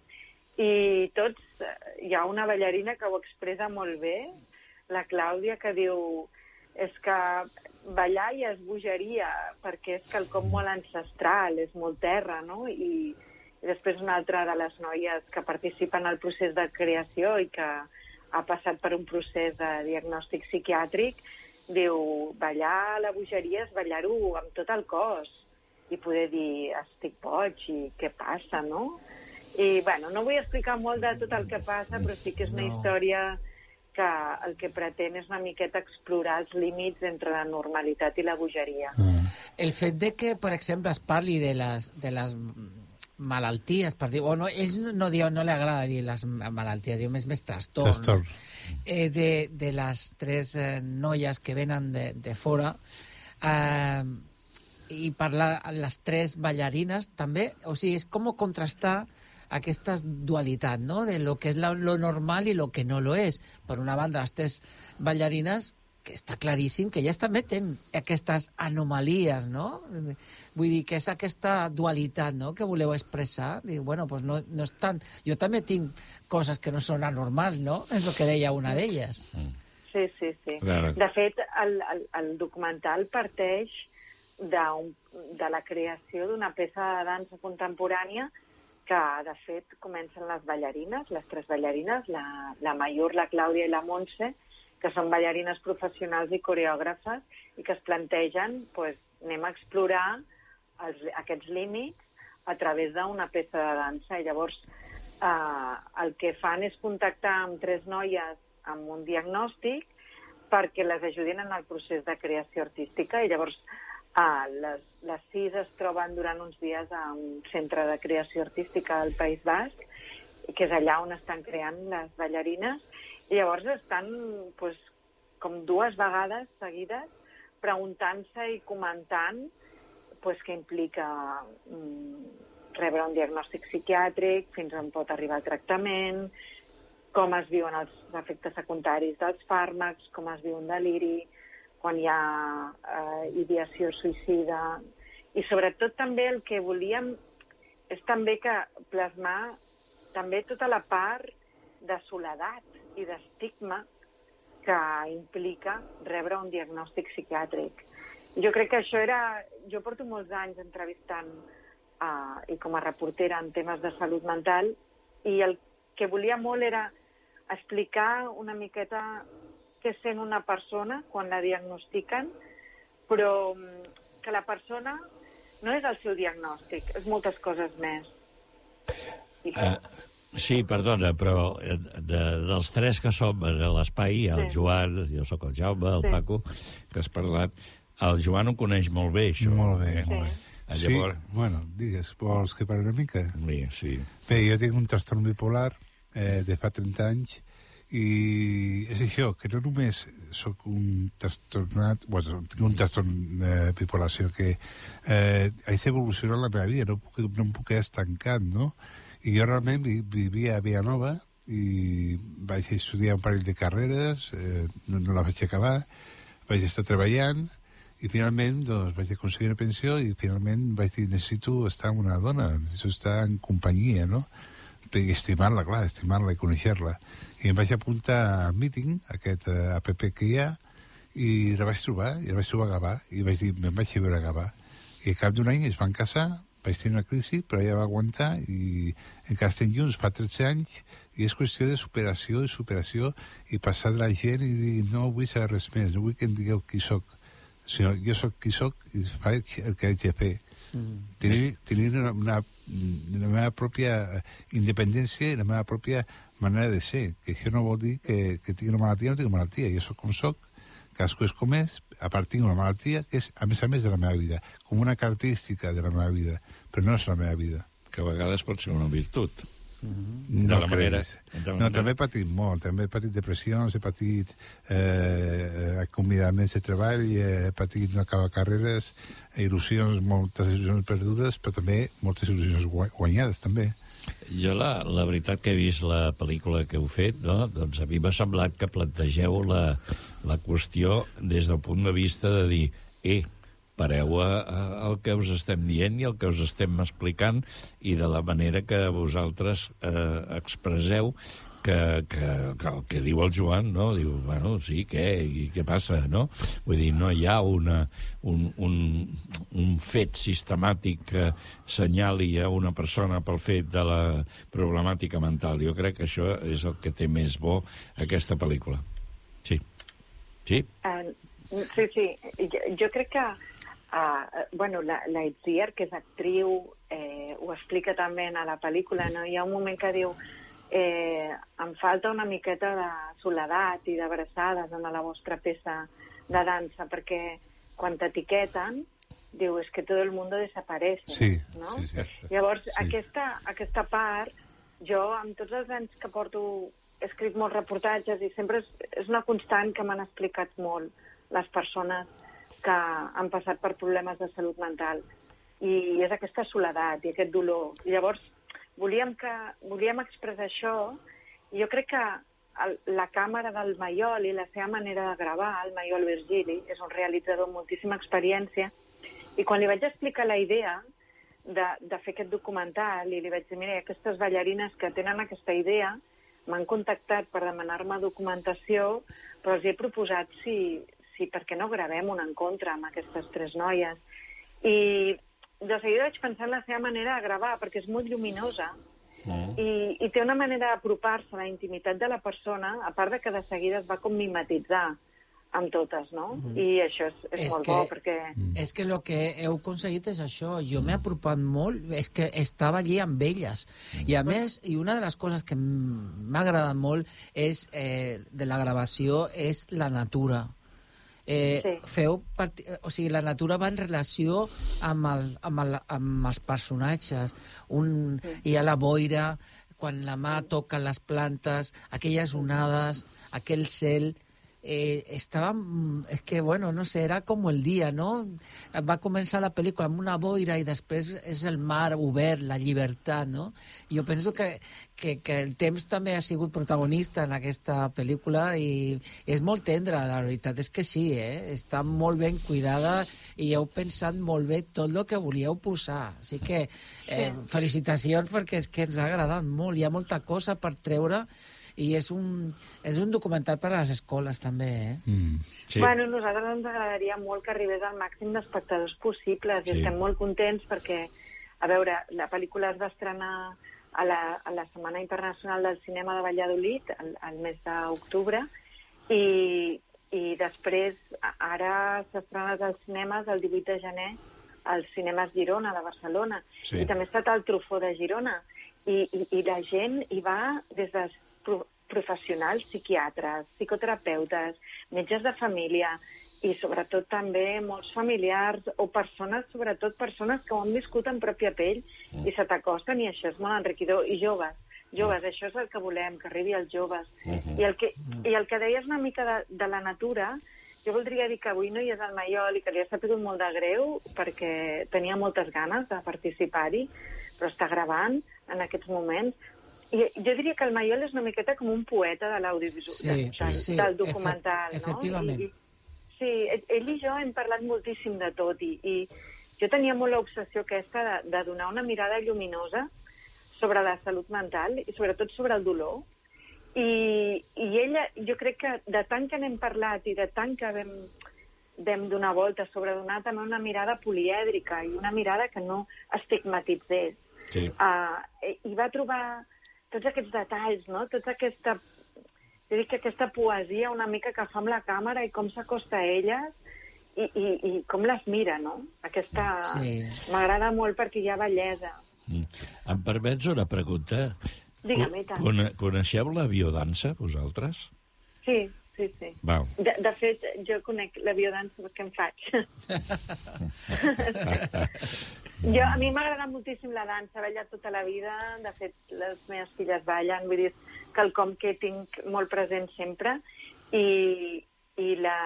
V: I tots, eh, hi ha una ballarina que ho expressa molt bé, la Clàudia, que diu és que ballar ja és bogeria, perquè és quelcom molt ancestral, és molt terra, no? I, i després una altra de les noies que participa en el procés de creació i que ha passat per un procés de diagnòstic psiquiàtric, diu, ballar la bogeria és ballar-ho amb tot el cos i poder dir, estic boig i què passa, no? I, bueno, no vull explicar molt de tot el que passa, però sí que és una
J: No.
V: història que el que pretén és una miqueta explorar els límits entre la normalitat i la bogeria.
J: El fet de que, per exemple, es parli de les, de les malalties, per dir, o no, ells no, no, diuen, no li agrada dir les malalties, diu més, més trastorn.
K: Trastorn.
J: Eh, de, de les tres eh, noies que venen de, de fora, eh, i parlar les tres ballarines també, o sigui, és com contrastar aquesta dualitat, no?, de lo que és la, lo normal i lo que no lo és. Per una banda, les tres ballarines que està claríssim que elles també tenen aquestes anomalies, no? Vull dir que és aquesta dualitat, no?, que voleu expressar. Dic, bueno, pues no, no és tant... Jo també tinc coses que no són anormals, no? És el que deia una d'elles.
V: Sí, sí, sí.
J: Claro.
V: De fet, el, el, el documental parteix d'un- de la creació d'una peça de dansa contemporània que, de fet, comencen les ballarines, les tres ballarines, la, la Mayur, la Clàudia i la Montse, que són ballarines professionals i coreògrafes i que es plantegen, pues, anem a explorar els, aquests límits a través d'una peça de dansa. I llavors eh, el que fan és contactar amb tres noies amb un diagnòstic perquè les ajudin en el procés de creació artística i llavors eh, les, les sis es troben durant uns dies a un centre de creació artística del País Basc, que és allà on estan creant les ballarines, i llavors estan pues, com dues vegades seguides preguntant-se i comentant pues, què implica mm, rebre un diagnòstic psiquiàtric, fins on pot arribar el tractament, com es viuen els efectes secundaris dels fàrmacs, com es viu un deliri, quan hi ha eh, ideació suïcida. I sobretot també el que volíem és també que plasmar també tota la part de soledat i d'estigma que implica rebre un diagnòstic psiquiàtric. Jo crec que això era... Jo porto molts anys entrevistant uh, i com a reportera en temes de salut mental i el que volia molt era explicar una miqueta què sent una persona quan la diagnostiquen, però mm, que la persona no és el seu diagnòstic, és moltes coses més. I que...
A: Uh, sí, perdona, però eh, de, dels tres que som a l'espai, el
V: Sí.
A: Joan, jo sóc el Jaume, el
V: Sí.
A: Paco, que has parlat, el Joan ho coneix molt bé, això.
K: Molt bé,
A: eh?
K: molt bé.
A: Ah,
K: Sí,
A: Llavors,
K: bueno, digues, vols que parli una mica?
A: Sí, sí.
K: Bé, jo tinc un trastorn bipolar eh, de fa 30 anys i és això, que no només sóc un trastornat, bueno, tinc un trastorn de sinó que eh, haig d'evolucionar la meva vida, no, puc, no em puc quedar estancat, no? I jo realment vi, vivia a Vilanova i vaig estudiar un parell de carreres, eh, no, no la vaig acabar, vaig estar treballant i finalment doncs, vaig aconseguir una pensió i finalment vaig dir necessito estar amb una dona, necessito estar en companyia, no? i estimar-la, clar, estimar-la i conèixer-la. I em vaig apuntar al meeting, aquest uh, app que hi ha, i la vaig trobar, i la vaig trobar a Gavà, i vaig dir, me'n vaig a veure a Gavà. I al cap d'un any es van casar, vaig tenir una crisi, però ella va aguantar, i encara estem junts fa 13 anys, i és qüestió de superació, de superació, i passar de la gent i dir, no vull saber res més, no vull que em digueu qui sóc, sinó jo sóc qui sóc i faig el que haig de fer.
J: Mm.
K: Tenir, tenir una, una, la meva pròpia independència i la meva pròpia manera de ser, que això no vol dir que, que tingui una malaltia no tingui malaltia. Jo sóc com sóc, cadascú és com és, a part tinc una malaltia que és, a més a més, de la meva vida, com una característica de la meva vida, però no és la meva vida.
A: Que a vegades pot ser una virtut.
K: No
A: de la manera...
K: creguis. No, també he patit molt, també he patit depressions, he patit eh, acomiadaments de treball, he patit no acabar carreres, il·lusions, moltes il·lusions perdudes, però també moltes il·lusions gua- guanyades, també.
A: Jo la, la veritat que he vist la pel·lícula que heu fet, no? doncs a mi m'ha semblat que plantegeu la, la qüestió des del punt de vista de dir, eh, pareu a, a, el que us estem dient i el que us estem explicant i de la manera que vosaltres eh, expresseu que, que, que el que diu el Joan, no? Diu, bueno, sí, què? I què passa, no? Vull dir, no hi ha una, un, un, un fet sistemàtic que senyali a una persona pel fet de la problemàtica mental. Jo crec que això és el que té més bo aquesta pel·lícula. Sí. Sí?
V: Uh, sí, sí. Jo, jo crec que uh, bueno, la, la Itziar, que és actriu, eh, ho explica també a la pel·lícula, no? Hi ha un moment que diu eh, em falta una miqueta de soledat i d'abraçades en la vostra peça de dansa, perquè quan t'etiqueten, diu, és que tot el món desapareix.
K: Sí,
V: no?
K: sí, sí.
V: Llavors,
K: sí.
V: aquesta, aquesta part, jo, amb tots els anys que porto, he escrit molts reportatges i sempre és, és una constant que m'han explicat molt les persones que han passat per problemes de salut mental. I és aquesta soledat i aquest dolor. I llavors, volíem, que, volíem expressar això i jo crec que el, la càmera del Maiol i la seva manera de gravar, el Maiol Virgili, és un realitzador amb moltíssima experiència, i quan li vaig explicar la idea de, de fer aquest documental i li vaig dir, mira, aquestes ballarines que tenen aquesta idea m'han contactat per demanar-me documentació, però els he proposat si, si per què no gravem un encontre amb aquestes tres noies. I de seguida vaig pensar en la seva manera de gravar, perquè és molt lluminosa,
A: Mm.
V: i, i té una manera d'apropar-se a la intimitat de la persona, a part de que de seguida es va com mimetitzar amb totes, no?
J: Mhm.
V: I això és, és,
J: És
V: molt
J: que-
V: bo, perquè...
J: És que el que heu aconseguit és això. Jo m'he apropat molt, és que estava allí amb elles. I a més, i una de les coses que m'ha agradat molt és, eh, de la gravació és la natura. Eh,
V: Sí.
J: feu part... o sigui, la natura va en relació amb, el, amb, el, amb els personatges un, hi ha la boira quan la mà toca les plantes aquelles onades, aquell cel eh, estava... mm, És que, bueno, no sé, era com el dia, no? Va començar la pel·lícula amb una boira i després és el mar obert, la llibertat, no? Jo penso que, que, que el temps també ha sigut protagonista en aquesta pel·lícula i és molt tendra, la veritat és que sí, eh? Està molt ben cuidada i heu pensat molt bé tot el que volíeu posar. Així que eh, felicitacions perquè és que ens ha agradat molt. Hi ha molta cosa per treure i és un, és un documental per a les escoles també, eh?
A: Mm,
V: Sí. Bueno, a nosaltres ens agradaria molt que arribés al màxim d'espectadors possibles
A: Sí.
V: i estem molt contents perquè, a veure, la pel·lícula es va estrenar a la, a la Setmana Internacional del Cinema de Valladolid al, al mes d'octubre i, i després a- ara s'ha estrenat als cinemes el 18 de gener als cinemes Girona de Barcelona
W: Sí.
V: i també ha estat al Trufó de Girona i, i, i la gent hi va des dels pro professionals, psiquiatres, psicoterapeutes, metges de família i sobretot també molts familiars o persones, sobretot persones que ho han viscut en pròpia pell i se t'acosten i això és molt enriquidor. I joves, joves, això és el que volem, que arribi als joves.
W: Mhm.
V: I, el que, I el que deies una mica de, de la natura, jo voldria dir que avui no hi és el Maiol i que li ha sapigut molt de greu perquè tenia moltes ganes de participar-hi, però està gravant en aquests moments. I jo diria que el Maiol és una miqueta com un poeta de l'audiovisual,
J: Sí,
V: de- del,
J: sí,
V: del
J: efe-
V: documental, no?
J: efectivament.
V: I, sí, ell- i jo hem parlat moltíssim de tot i, i jo tenia molt l'obsessió aquesta de, de donar una mirada lluminosa sobre la salut mental i sobretot sobre el dolor. I, I ella, jo crec que de tant que n'hem parlat i de tant que vam, vam donar voltes sobre donar també una mirada polièdrica i una mirada que no estigmatitzés.
A: Sí.
V: Uh, I va trobar tots aquests detalls, no? Tota aquesta, jo dic que aquesta poesia una mica que fa amb la càmera i com s'acosta a elles i, i, i com les mira, no? Aquesta...
A: Sí.
V: M'agrada molt perquè hi ha bellesa.
A: Em permets una pregunta?
V: Digue'm, i tant.
A: Cone coneixeu la biodansa, vosaltres?
V: Sí, sí, sí.
A: Val.
V: De, de fet, jo conec la biodansa perquè em faig. jo, a mi m'agrada moltíssim la dansa, he ballat tota la vida, de fet, les meves filles ballen, vull dir, quelcom que tinc molt present sempre, i, i la,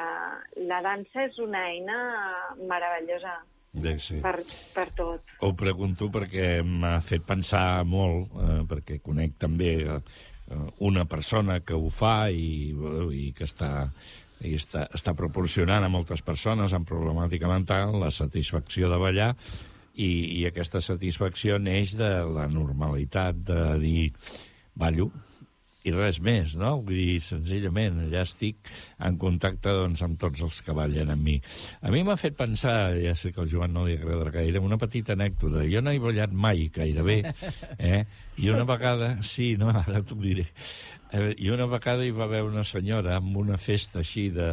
V: la dansa és una eina meravellosa
A: Bé, sí.
V: per, per tot.
A: Ho pregunto perquè m'ha fet pensar molt, eh, perquè conec també eh, una persona que ho fa i, i que està, i està, està proporcionant a moltes persones amb problemàtica mental la satisfacció de ballar i, i aquesta satisfacció neix de la normalitat de dir ballo i res més, no? Vull dir, senzillament, allà estic en contacte doncs, amb tots els que ballen amb mi. A mi m'ha fet pensar, ja sé que al Joan no li agradarà gaire, una petita anècdota. Jo no he ballat mai, gairebé, eh? I una vegada, sí, no, ara t'ho diré, eh, i una vegada hi va haver una senyora amb una festa així de,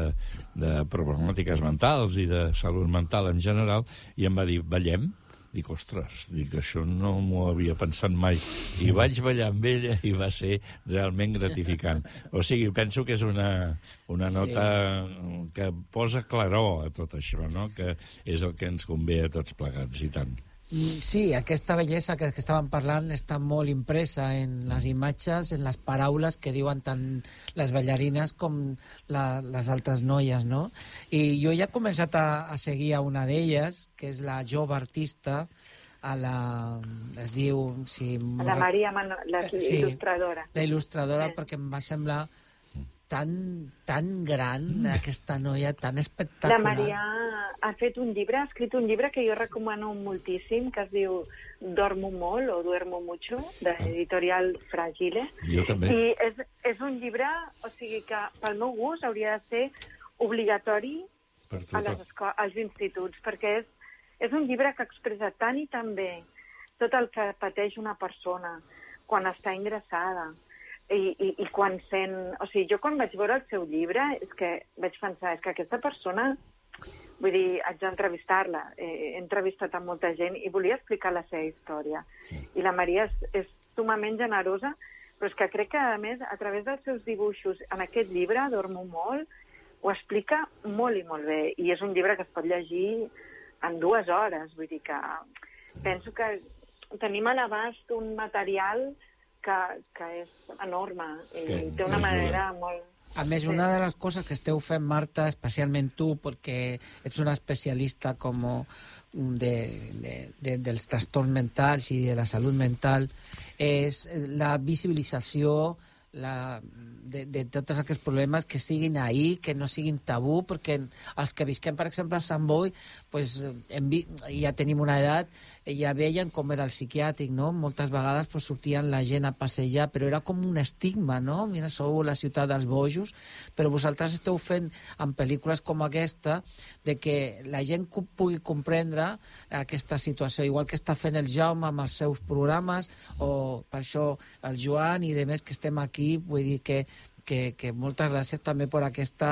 A: de problemàtiques mentals i de salut mental en general, i em va dir, ballem? Dic, ostres, dic, això no m'ho havia pensat mai. I vaig ballar amb ella i va ser realment gratificant. O sigui, penso que és una, una
J: Sí.
A: nota que posa claror a tot això, no? que és el que ens convé a tots plegats, i tant.
J: Sí, aquesta bellesa que, que estàvem parlant està molt impresa en les imatges, en les paraules que diuen tant les ballarines com la, les altres noies, no? I jo ja he començat a, a seguir a una d'elles, que és la jove artista, a la... es diu... Si
V: La Maria, Mano, la
J: Sí.
V: il·lustradora.
J: La il·lustradora, perquè em va semblar tan, tan gran, aquesta noia, tan espectacular.
V: La Maria ha fet un llibre, ha escrit un llibre que jo recomano moltíssim, que es diu Dormo molt o Duermo mucho, de editorial Fragile.
A: Jo també.
V: I és, és un llibre, o sigui que pel meu gust hauria de ser obligatori a les als instituts, perquè és, és un llibre que expressa tant i tan bé tot el que pateix una persona quan està ingressada i, i, i quan sent... O sigui, jo quan vaig veure el seu llibre és que vaig pensar, és que aquesta persona vull dir, haig d'entrevistar-la. Eh, he entrevistat a molta gent i volia explicar la seva història. I la Maria és, és sumament generosa, però és que crec que, a més, a través dels seus dibuixos en aquest llibre, Dormo molt, ho explica molt i molt bé. I és un llibre que es pot llegir en dues hores. Vull dir que penso que tenim a l'abast un material que, que és enorme i
A: Que
V: té una manera molt,
J: A més, una de les coses que esteu fent, Marta, especialment tu, perquè ets una especialista com de, de, de, dels trastorns mentals i de la salut mental, és la visibilització la, de, de tots aquests problemes que siguin ahir, que no siguin tabú, perquè els que visquem, per exemple, a Sant Boi, pues, vi, ja tenim una edat, ja veien com era el psiquiàtric, no? Moltes vegades pues, sortien la gent a passejar, però era com un estigma, no? Mira, sou la ciutat dels bojos, però vosaltres esteu fent en pel·lícules com aquesta de que la gent pugui comprendre aquesta situació, igual que està fent el Jaume amb els seus programes, o per això el Joan i de més que estem aquí, vull dir que que, que moltes gràcies també per aquesta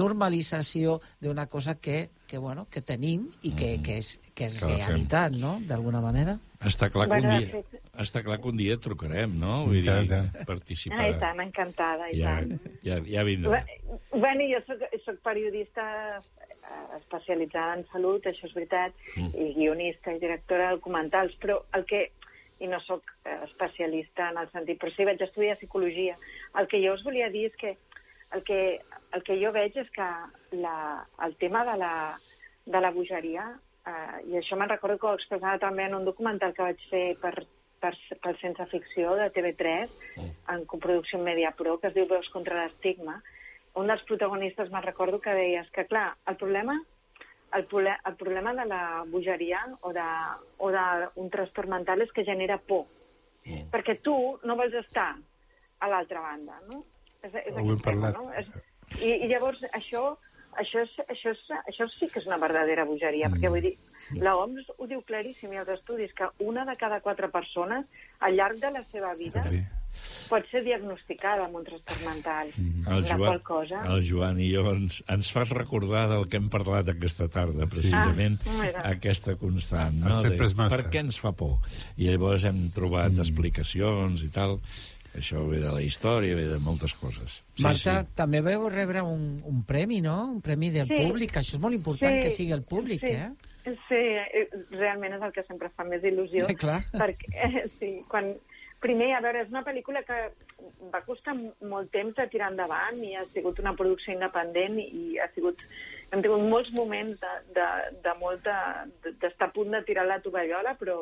J: normalització d'una cosa que, que, bueno, que tenim i que, mm. que és, que és que realitat, no?, d'alguna manera.
A: Està clar, que un dia, està clar que un dia trucarem, no? Vull dir, participar...
V: Ah, i tant, encantada, i
A: ja,
V: tant.
A: Ja, ja vindrà.
V: Bueno, jo soc, soc periodista especialitzada en salut, això és veritat, mm. i guionista i directora de documentals, però el que i no sóc eh, especialista en el sentit, però sí vaig estudiar psicologia. El que jo us volia dir és que el que, el que jo veig és que la, el tema de la, de la bogeria, eh, i això me'n recordo que ho expressava també en un documental que vaig fer per, per, per Sense Ficció de TV3, mm. en coproducció Media Pro, que es diu Veus contra l'estigma, un dels protagonistes me'n recordo que deia que, clar, el problema el, el problema de la bogeria o d'un trastorn mental és que genera por. Mm. Perquè tu no vols estar a l'altra banda, no? És, és
K: Ho hem parlat.
V: No? És, i, I llavors això, això, és, això, és, això sí que és una verdadera bogeria, mm. perquè vull dir, la OMS ho diu claríssim i els estudis, que una de cada quatre persones al llarg de la seva vida També pot ser diagnosticada amb un trastorn mental. Mm.
A: El Joan, cosa. el Joan i jo ens, ens fas recordar del que hem parlat aquesta tarda, precisament, ah, aquesta constant. No?
K: De,
A: per què ens fa por? I llavors hem trobat mm. explicacions i tal. Això ve de la història, ve de moltes coses.
J: Sí, Marta, sí. també veu rebre un, un premi, no? Un premi del sí. públic. Això és molt important sí. que sigui el públic,
V: sí.
J: eh?
V: Sí, eh, realment és el que sempre fa més il·lusió.
J: Eh, clar.
V: Perquè, eh, sí, quan, Primer, a veure, és una pel·lícula que va costar molt temps de tirar endavant i ha sigut una producció independent i ha sigut... Hem tingut molts moments de, de, de molta... d'estar a punt de tirar la tovallola, però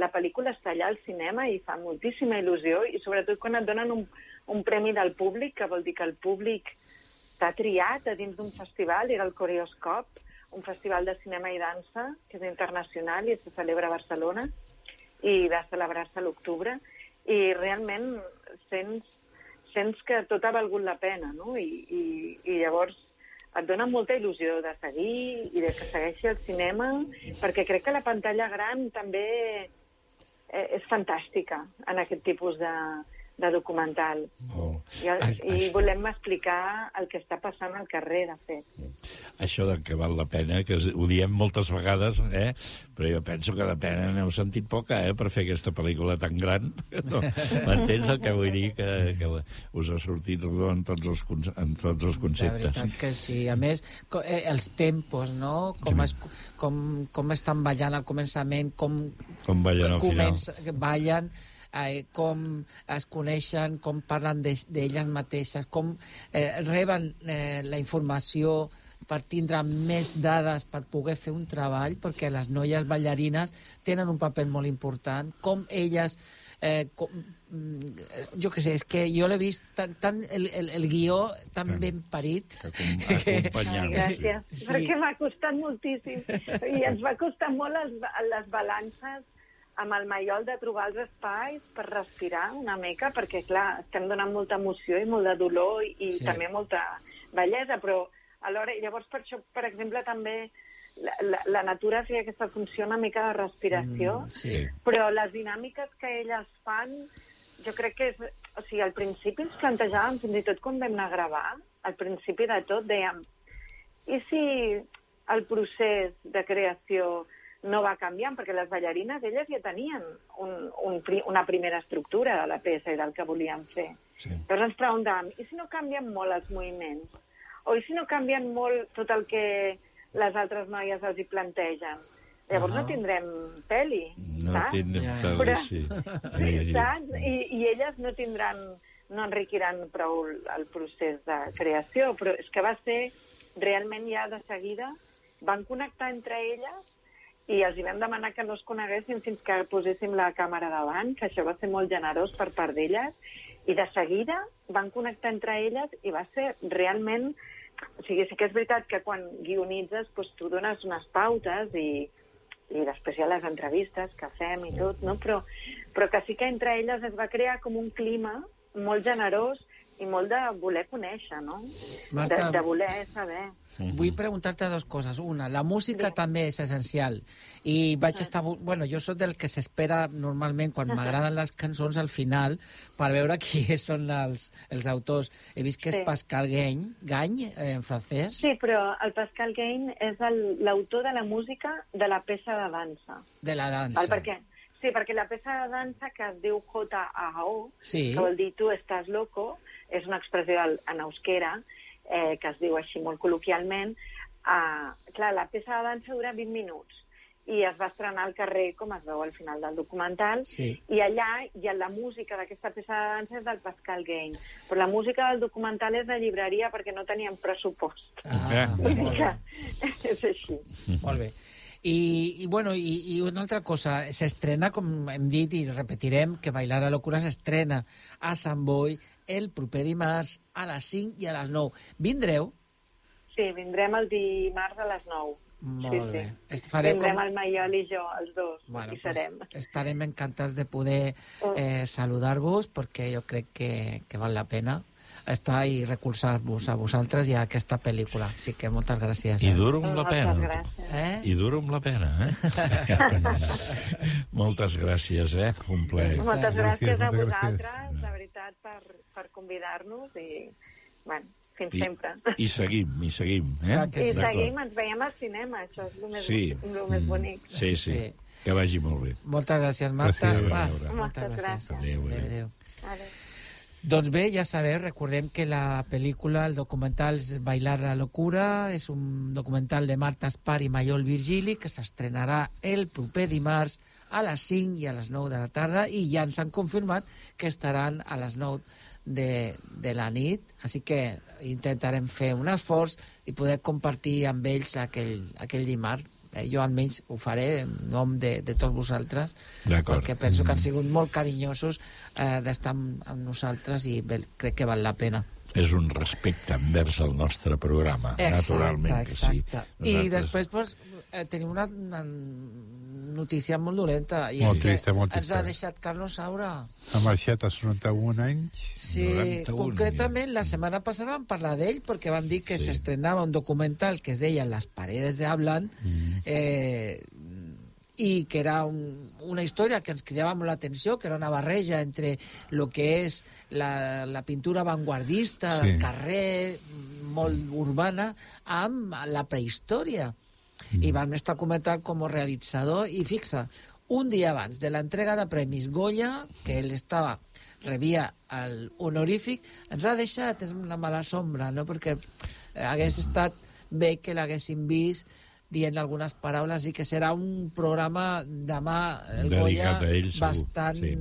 V: la pel·lícula està allà al cinema i fa moltíssima il·lusió i sobretot quan et donen un, un premi del públic, que vol dir que el públic t'ha triat a dins d'un festival, era el Coreoscop, un festival de cinema i dansa que és internacional i se celebra a Barcelona, i va celebrar-se l'octubre, i realment sents, sents que tot ha valgut la pena, no? I, i, i llavors et dona molta il·lusió de seguir i de que segueixi el cinema, perquè crec que la pantalla gran també eh, és fantàstica en aquest tipus de, de documental. Oh. I, I això... volem explicar el que està passant al carrer, de fet.
A: Això de que val la pena, que ho diem moltes vegades, eh? però jo penso que de pena n'heu sentit poca, eh?, per fer aquesta pel·lícula tan gran. No? M'entens el que vull dir? Que, que us ha sortit rodó en tots els, en tots els conceptes.
J: La veritat que sí. A més, eh, els tempos, no? Com, es, com, com estan ballant al començament, com,
A: com ballen al
J: comença, final. Ballen, eh, com es coneixen, com parlen d'elles de, mateixes, com eh, reben eh, la informació per tindre més dades per poder fer un treball, perquè les noies ballarines tenen un paper molt important, com elles eh, com, mm, jo què sé, és que jo l'he vist tan, tan el, el, el guió tan que, ben parit
A: que, que...
V: gràcies, sí. perquè m'ha costat moltíssim. I ens va costar molt les, les balances amb el maiol de trobar els espais per respirar una mica, perquè, clar, estem donant molta emoció i molt de dolor i, i sí. també molta bellesa, però alhora, llavors per això, per exemple, també la, la, la natura feia aquesta funció una mica de respiració,
A: mm, sí.
V: però les dinàmiques que elles fan, jo crec que és... O sigui, al principi ens plantejàvem, fins i tot quan vam anar a gravar, al principi de tot dèiem i si el procés de creació no va canviant, perquè les ballarines, elles ja tenien un, un, una primera estructura de la peça i del que volien fer. Sí. Llavors ens preguntàvem, i si no canvien molt els moviments? O i si no canvien molt tot el que les altres noies els hi plantegen? Llavors no, no tindrem peli,
A: no
V: saps?
A: tindrem peli, Però, sí.
V: sí. Saps? I, I elles no tindran no enriquiran prou el, el procés de creació, però és que va ser realment ja de seguida, van connectar entre elles i els hi vam demanar que no es coneguessin fins que poséssim la càmera davant, que això va ser molt generós per part d'elles, i de seguida van connectar entre elles i va ser realment... O sigui, sí que és veritat que quan guionitzes doncs, tu dones unes pautes i, i després hi ha les entrevistes que fem i tot, no? però, però que sí que entre elles es va crear com un clima molt generós i molt de voler conèixer, no?
J: Marta,
V: de, de voler saber.
J: Vull preguntar-te dues coses. Una, la música sí. també és essencial. I vaig estar... bu- Bueno, jo sóc del que s'espera normalment quan m'agraden les cançons al final per veure qui són els, els autors. He vist que és
V: Sí.
J: Pascal Gany, Gany eh, en francès.
V: Sí, però el Pascal Gain és el- l'autor de la música de la peça de dansa.
J: De la dansa.
V: Val? Perquè, sí, perquè la peça de dansa que es diu J-A-O,
J: Sí.
V: que vol dir tu estàs loco, és una expressió en euskera, eh, que es diu així molt col·loquialment. Uh, clar, la peça de dansa dura 20 minuts i es va estrenar al carrer, com es veu al final del documental,
J: Sí.
V: i allà hi ha la música d'aquesta peça de dansa és del Pascal Gain, però la música del documental és de llibreria perquè no tenien pressupost.
J: Ah,
V: que és així.
J: Molt bé. I, i, bueno, i, i una altra cosa, s'estrena, com hem dit i repetirem, que Bailar a Locura s'estrena a Sant Boi el proper dimarts a les 5 i a les 9. Vindreu?
V: Sí, vindrem el dimarts a les 9.
J: Molt
V: sí,
J: bé.
V: Sí.
J: Fareu
V: Vindrem
J: com-
V: el Maiol i jo, els dos,
J: Bueno,
V: i serem.
J: Pues, estarem encantats de poder eh, saludar-vos perquè jo crec que, que val la pena estar i recolzar-vos a vosaltres i a aquesta pel·lícula. Així que moltes gràcies.
A: I
J: eh?
A: duro amb la pena.
J: Eh?
A: I duro amb la pena, eh? Moltes gràcies, eh? Un plaer.
V: Moltes gràcies a
K: moltes gràcies.
V: Veritat, per, per convidar-nos i, bueno, fins
A: I,
V: sempre.
A: I seguim, i seguim, eh?
V: I
A: D'acord.
V: seguim, ens veiem al cinema, això és el més,
A: Sí.
V: el més bonic.
A: Sí, sí,
J: Sí.
A: Que vagi molt bé.
J: Moltes gràcies, Marta.
A: Gràcies.
J: Va,
A: Adéu.
J: moltes
V: Moltes
J: gràcies.
A: Adéu, adéu.
J: Adéu.
V: Adéu.
J: Doncs bé, ja sabeu, recordem que la pel·lícula, el documental és Bailar la locura, és un documental de Marta Espar i Mayol Virgili que s'estrenarà el proper dimarts a les 5 i a les 9 de la tarda i ja ens han confirmat que estaran a les 9 de, de la nit, així que intentarem fer un esforç i poder compartir amb ells aquell, aquell dimarts. Eh, jo almenys ho faré en nom de, de tots vosaltres perquè penso que han sigut molt carinyosos eh, d'estar amb, amb nosaltres i bé, crec que val la pena.
A: És un respecte envers el nostre programa, naturalment que sí.
J: I després pues, eh, tenim una, una notícia molt dolenta. I
K: Molt
J: és que
K: trista, molt
J: Ens ha
K: trista.
J: deixat Carlos Saura.
K: Ha marxat als 91 anys.
J: Sí, concretament la setmana passada vam parlar d'ell perquè van dir que
K: Sí.
J: s'estrenava un documental que es deia Las paredes de Hablan
K: Mm.
J: eh, i que era un, una història que ens cridava molt l'atenció, que era una barreja entre el que és la, la pintura vanguardista,
K: Sí.
J: del carrer, molt urbana, amb la prehistòria. I vam estar comentant com a realitzador i fixa, un dia abans de l'entrega de Premis Goya, que ell estava rebia el honorífic, ens ha deixat és una mala sombra, no? perquè hagués estat bé que l'haguessin vist dient algunes paraules i que serà un programa demà el Goya
A: Dedicat a ell,
J: bastant
A: sí.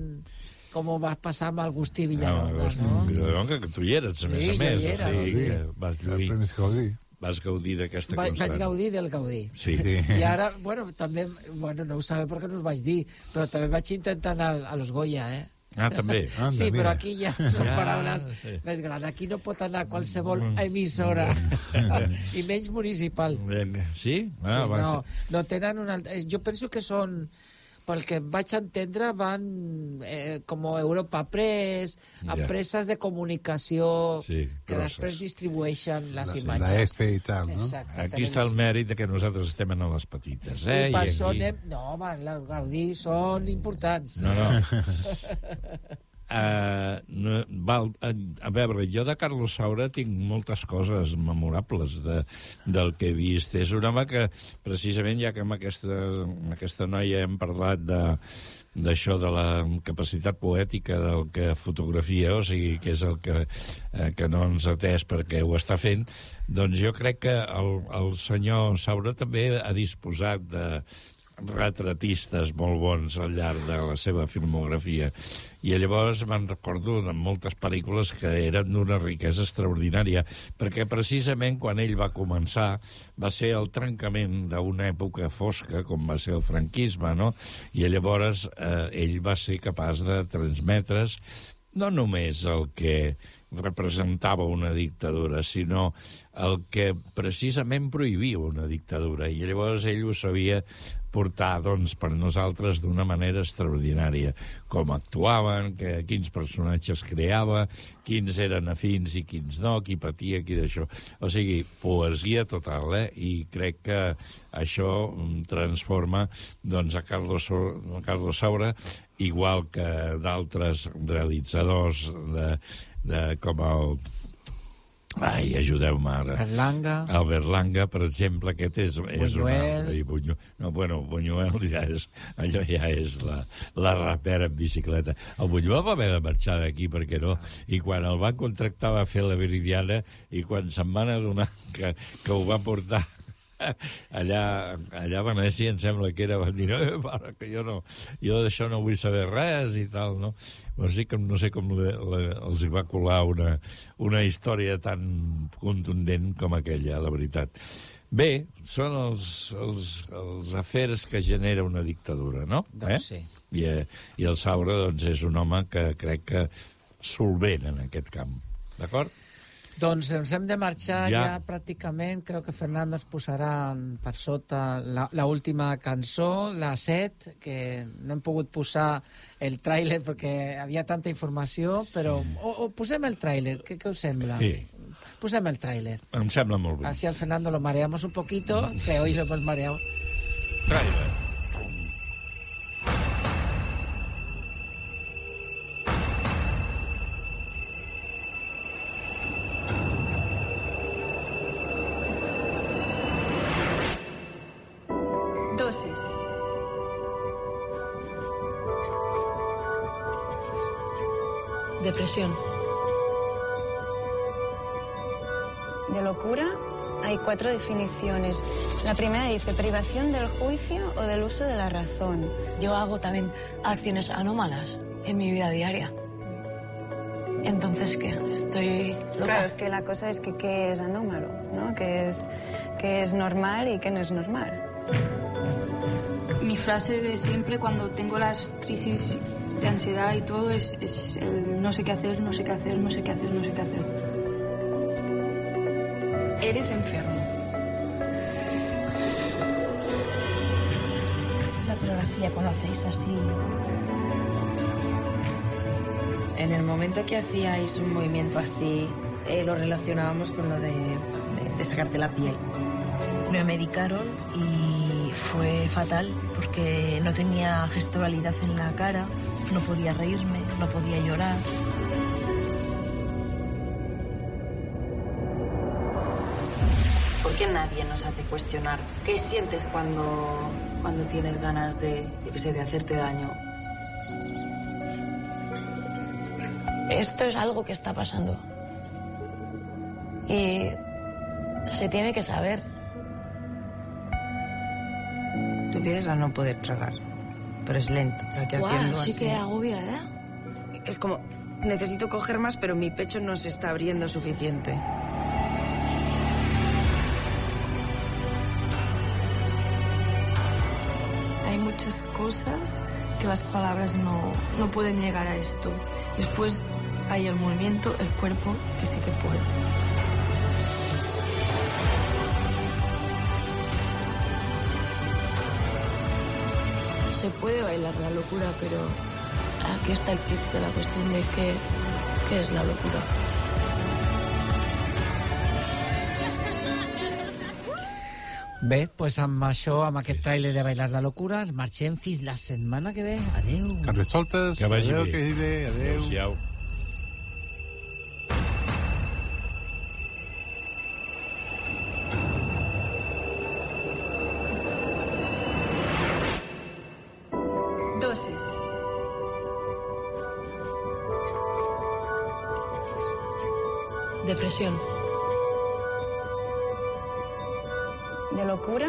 J: com ho va passar amb Agustí
A: Ah,
J: Villalonga,
A: Agustí
J: no?
A: Villalonga, que tu hi eres, a
J: Sí,
A: més a
J: jo
A: més.
J: hi era.
A: O sigui,
J: Sí.
A: que vas lluir.
K: Premis Gaudí.
A: Vas gaudir d'aquesta
J: Va,
A: constant.
J: vaig gaudir del Gaudí.
A: Sí.
J: I ara, bueno, també, bueno, no ho sabeu perquè no us vaig dir, però també vaig intentar anar a los Goya, eh?
A: Ah, també. Anda,
J: sí,
A: mira.
J: però aquí ja són
A: Ja,
J: paraules
A: sí.
J: més grans. Aquí no pot anar qualsevol emissora, i menys municipal.
A: Sí?
J: sí
A: Ah, va,
J: no, no tenen un alt... eh, Jo penso que són pel que vaig entendre, van eh, com Europa Press,
A: Ja.
J: empreses de comunicació
A: Sí,
J: que
A: grosses.
J: després distribueixen les
K: La
J: imatges.
K: EFE i tal, no?
J: Exacte,
A: Aquí està el mèrit de que nosaltres estem en les petites, eh?
J: I per
A: I
J: això
A: aquí-
J: anem... No, home, el Gaudí són importants.
A: No, no. Uh, no, val, a, a veure, jo de Carlos Saura tinc moltes coses memorables de, del que he vist. És un home que, precisament, ja que amb aquesta, amb aquesta noia hem parlat de d'això de la capacitat poètica del que fotografia, o sigui, que és el que, eh, que no ens ha atès perquè ho està fent, doncs jo crec que el, el senyor Saura també ha disposat de, retratistes molt bons al llarg de la seva filmografia. I llavors me'n recordo de moltes pel·lícules que eren d'una riquesa extraordinària, perquè precisament quan ell va començar va ser el trencament d'una època fosca, com va ser el franquisme, no? I llavors eh, ell va ser capaç de transmetre's no només el que representava una dictadura, sinó el que precisament prohibia una dictadura. I llavors ell ho sabia portar doncs, per nosaltres d'una manera extraordinària. Com actuaven, que, quins personatges creava, quins eren afins i quins no, qui patia, qui d'això. O sigui, poesia total, eh? I crec que això mm, transforma doncs, a Carlos, a Carlos Saura, igual que d'altres realitzadors de, de, com el Ai, ajudeu-me ara.
J: Berlanga.
A: El Berlanga, per exemple, aquest és, és un
J: Buñuel.
A: altre. I Buñu... No, bueno, Buñuel ja és, allò ja és la, la rapera en bicicleta. El Buñuel va haver de marxar d'aquí, perquè no? I quan el van contractar va fer la Veridiana i quan se'n van adonar que, que ho va portar allà, allà a Venècia em sembla que era, van dir, eh, pare, que jo no, jo d'això no vull saber res i tal, no? Però sí que no sé com le, le, els hi va colar una, una història tan contundent com aquella, la veritat. Bé, són els, els, els afers que genera una dictadura, no?
J: Doncs sí.
A: I, eh, I el Saura, doncs, és un home que crec que solvent en aquest camp. D'acord?
J: Doncs ens hem de marxar ja,
A: Ja.
J: pràcticament. Crec que Fernando ens posarà per sota la, la última cançó, la 7, que no hem pogut posar el tràiler perquè havia tanta informació, però... O, o posem el tràiler, què, què us sembla?
A: Sí.
J: Posem el tràiler.
A: Em sembla molt bé.
J: Así al Fernando lo mareamos un poquito, que hoy lo hemos mareado.
A: Trailer.
Q: Cuatro definiciones. La primera dice privación del juicio o del uso de la razón.
M: Yo hago también acciones anómalas en mi vida diaria. Entonces, ¿qué? Estoy loca.
Q: Claro, es que la cosa es que qué es anómalo, ¿no? ¿Qué es, qué es normal y qué no es normal?
P: Mi frase de siempre cuando tengo las crisis de ansiedad y todo es, es el no sé qué hacer, no sé qué hacer, no sé qué hacer, no sé qué hacer. Eres enfermo.
X: La coreografía cuando hacéis así.
Y: En el momento que hacíais un movimiento así, eh, lo relacionábamos con lo de, de- de sacarte la piel.
X: Me medicaron y fue fatal porque no tenía gestualidad en la cara, no podía reírme, no podía llorar.
Y: ¿Por qué nadie nos hace cuestionar qué sientes cuando, cuando tienes ganas de, yo qué sé, de hacerte daño?
M: Esto es algo que está pasando. Y se tiene que saber.
Y: Tú empiezas a no poder tragar, pero es lento. O sea, que
M: Guau,
Y: haciendo
M: sí
Y: así...
M: que agobia, ¿eh?
Y: Es como, necesito coger más, pero mi pecho no se está abriendo suficiente.
P: Cosas que las palabras no, no pueden llegar a esto. Después hay el movimiento, el cuerpo, que sí que puede. Se puede bailar la locura, pero aquí está el kit de la cuestión de qué, qué es la locura.
J: Bé, doncs amb això, amb aquest tràiler de Bailar la Locura, ens marxem fins la setmana que ve. Adéu.
K: Carnestoltes,
A: Que vagi
K: adéu,
A: bé.
K: que vagi bé, adéu.
A: Adéu-siau.
W: Dosis.
M: Depresión.
Q: De locura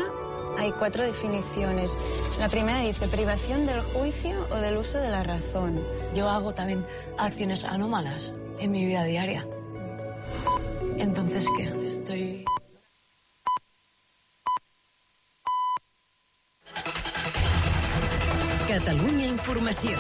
Q: hay cuatro definiciones. La primera dice privación del juicio o del uso de la razón.
M: Yo hago también acciones anómalas en mi vida diaria. Entonces, ¿qué? Estoy...
Z: Catalunya Informació.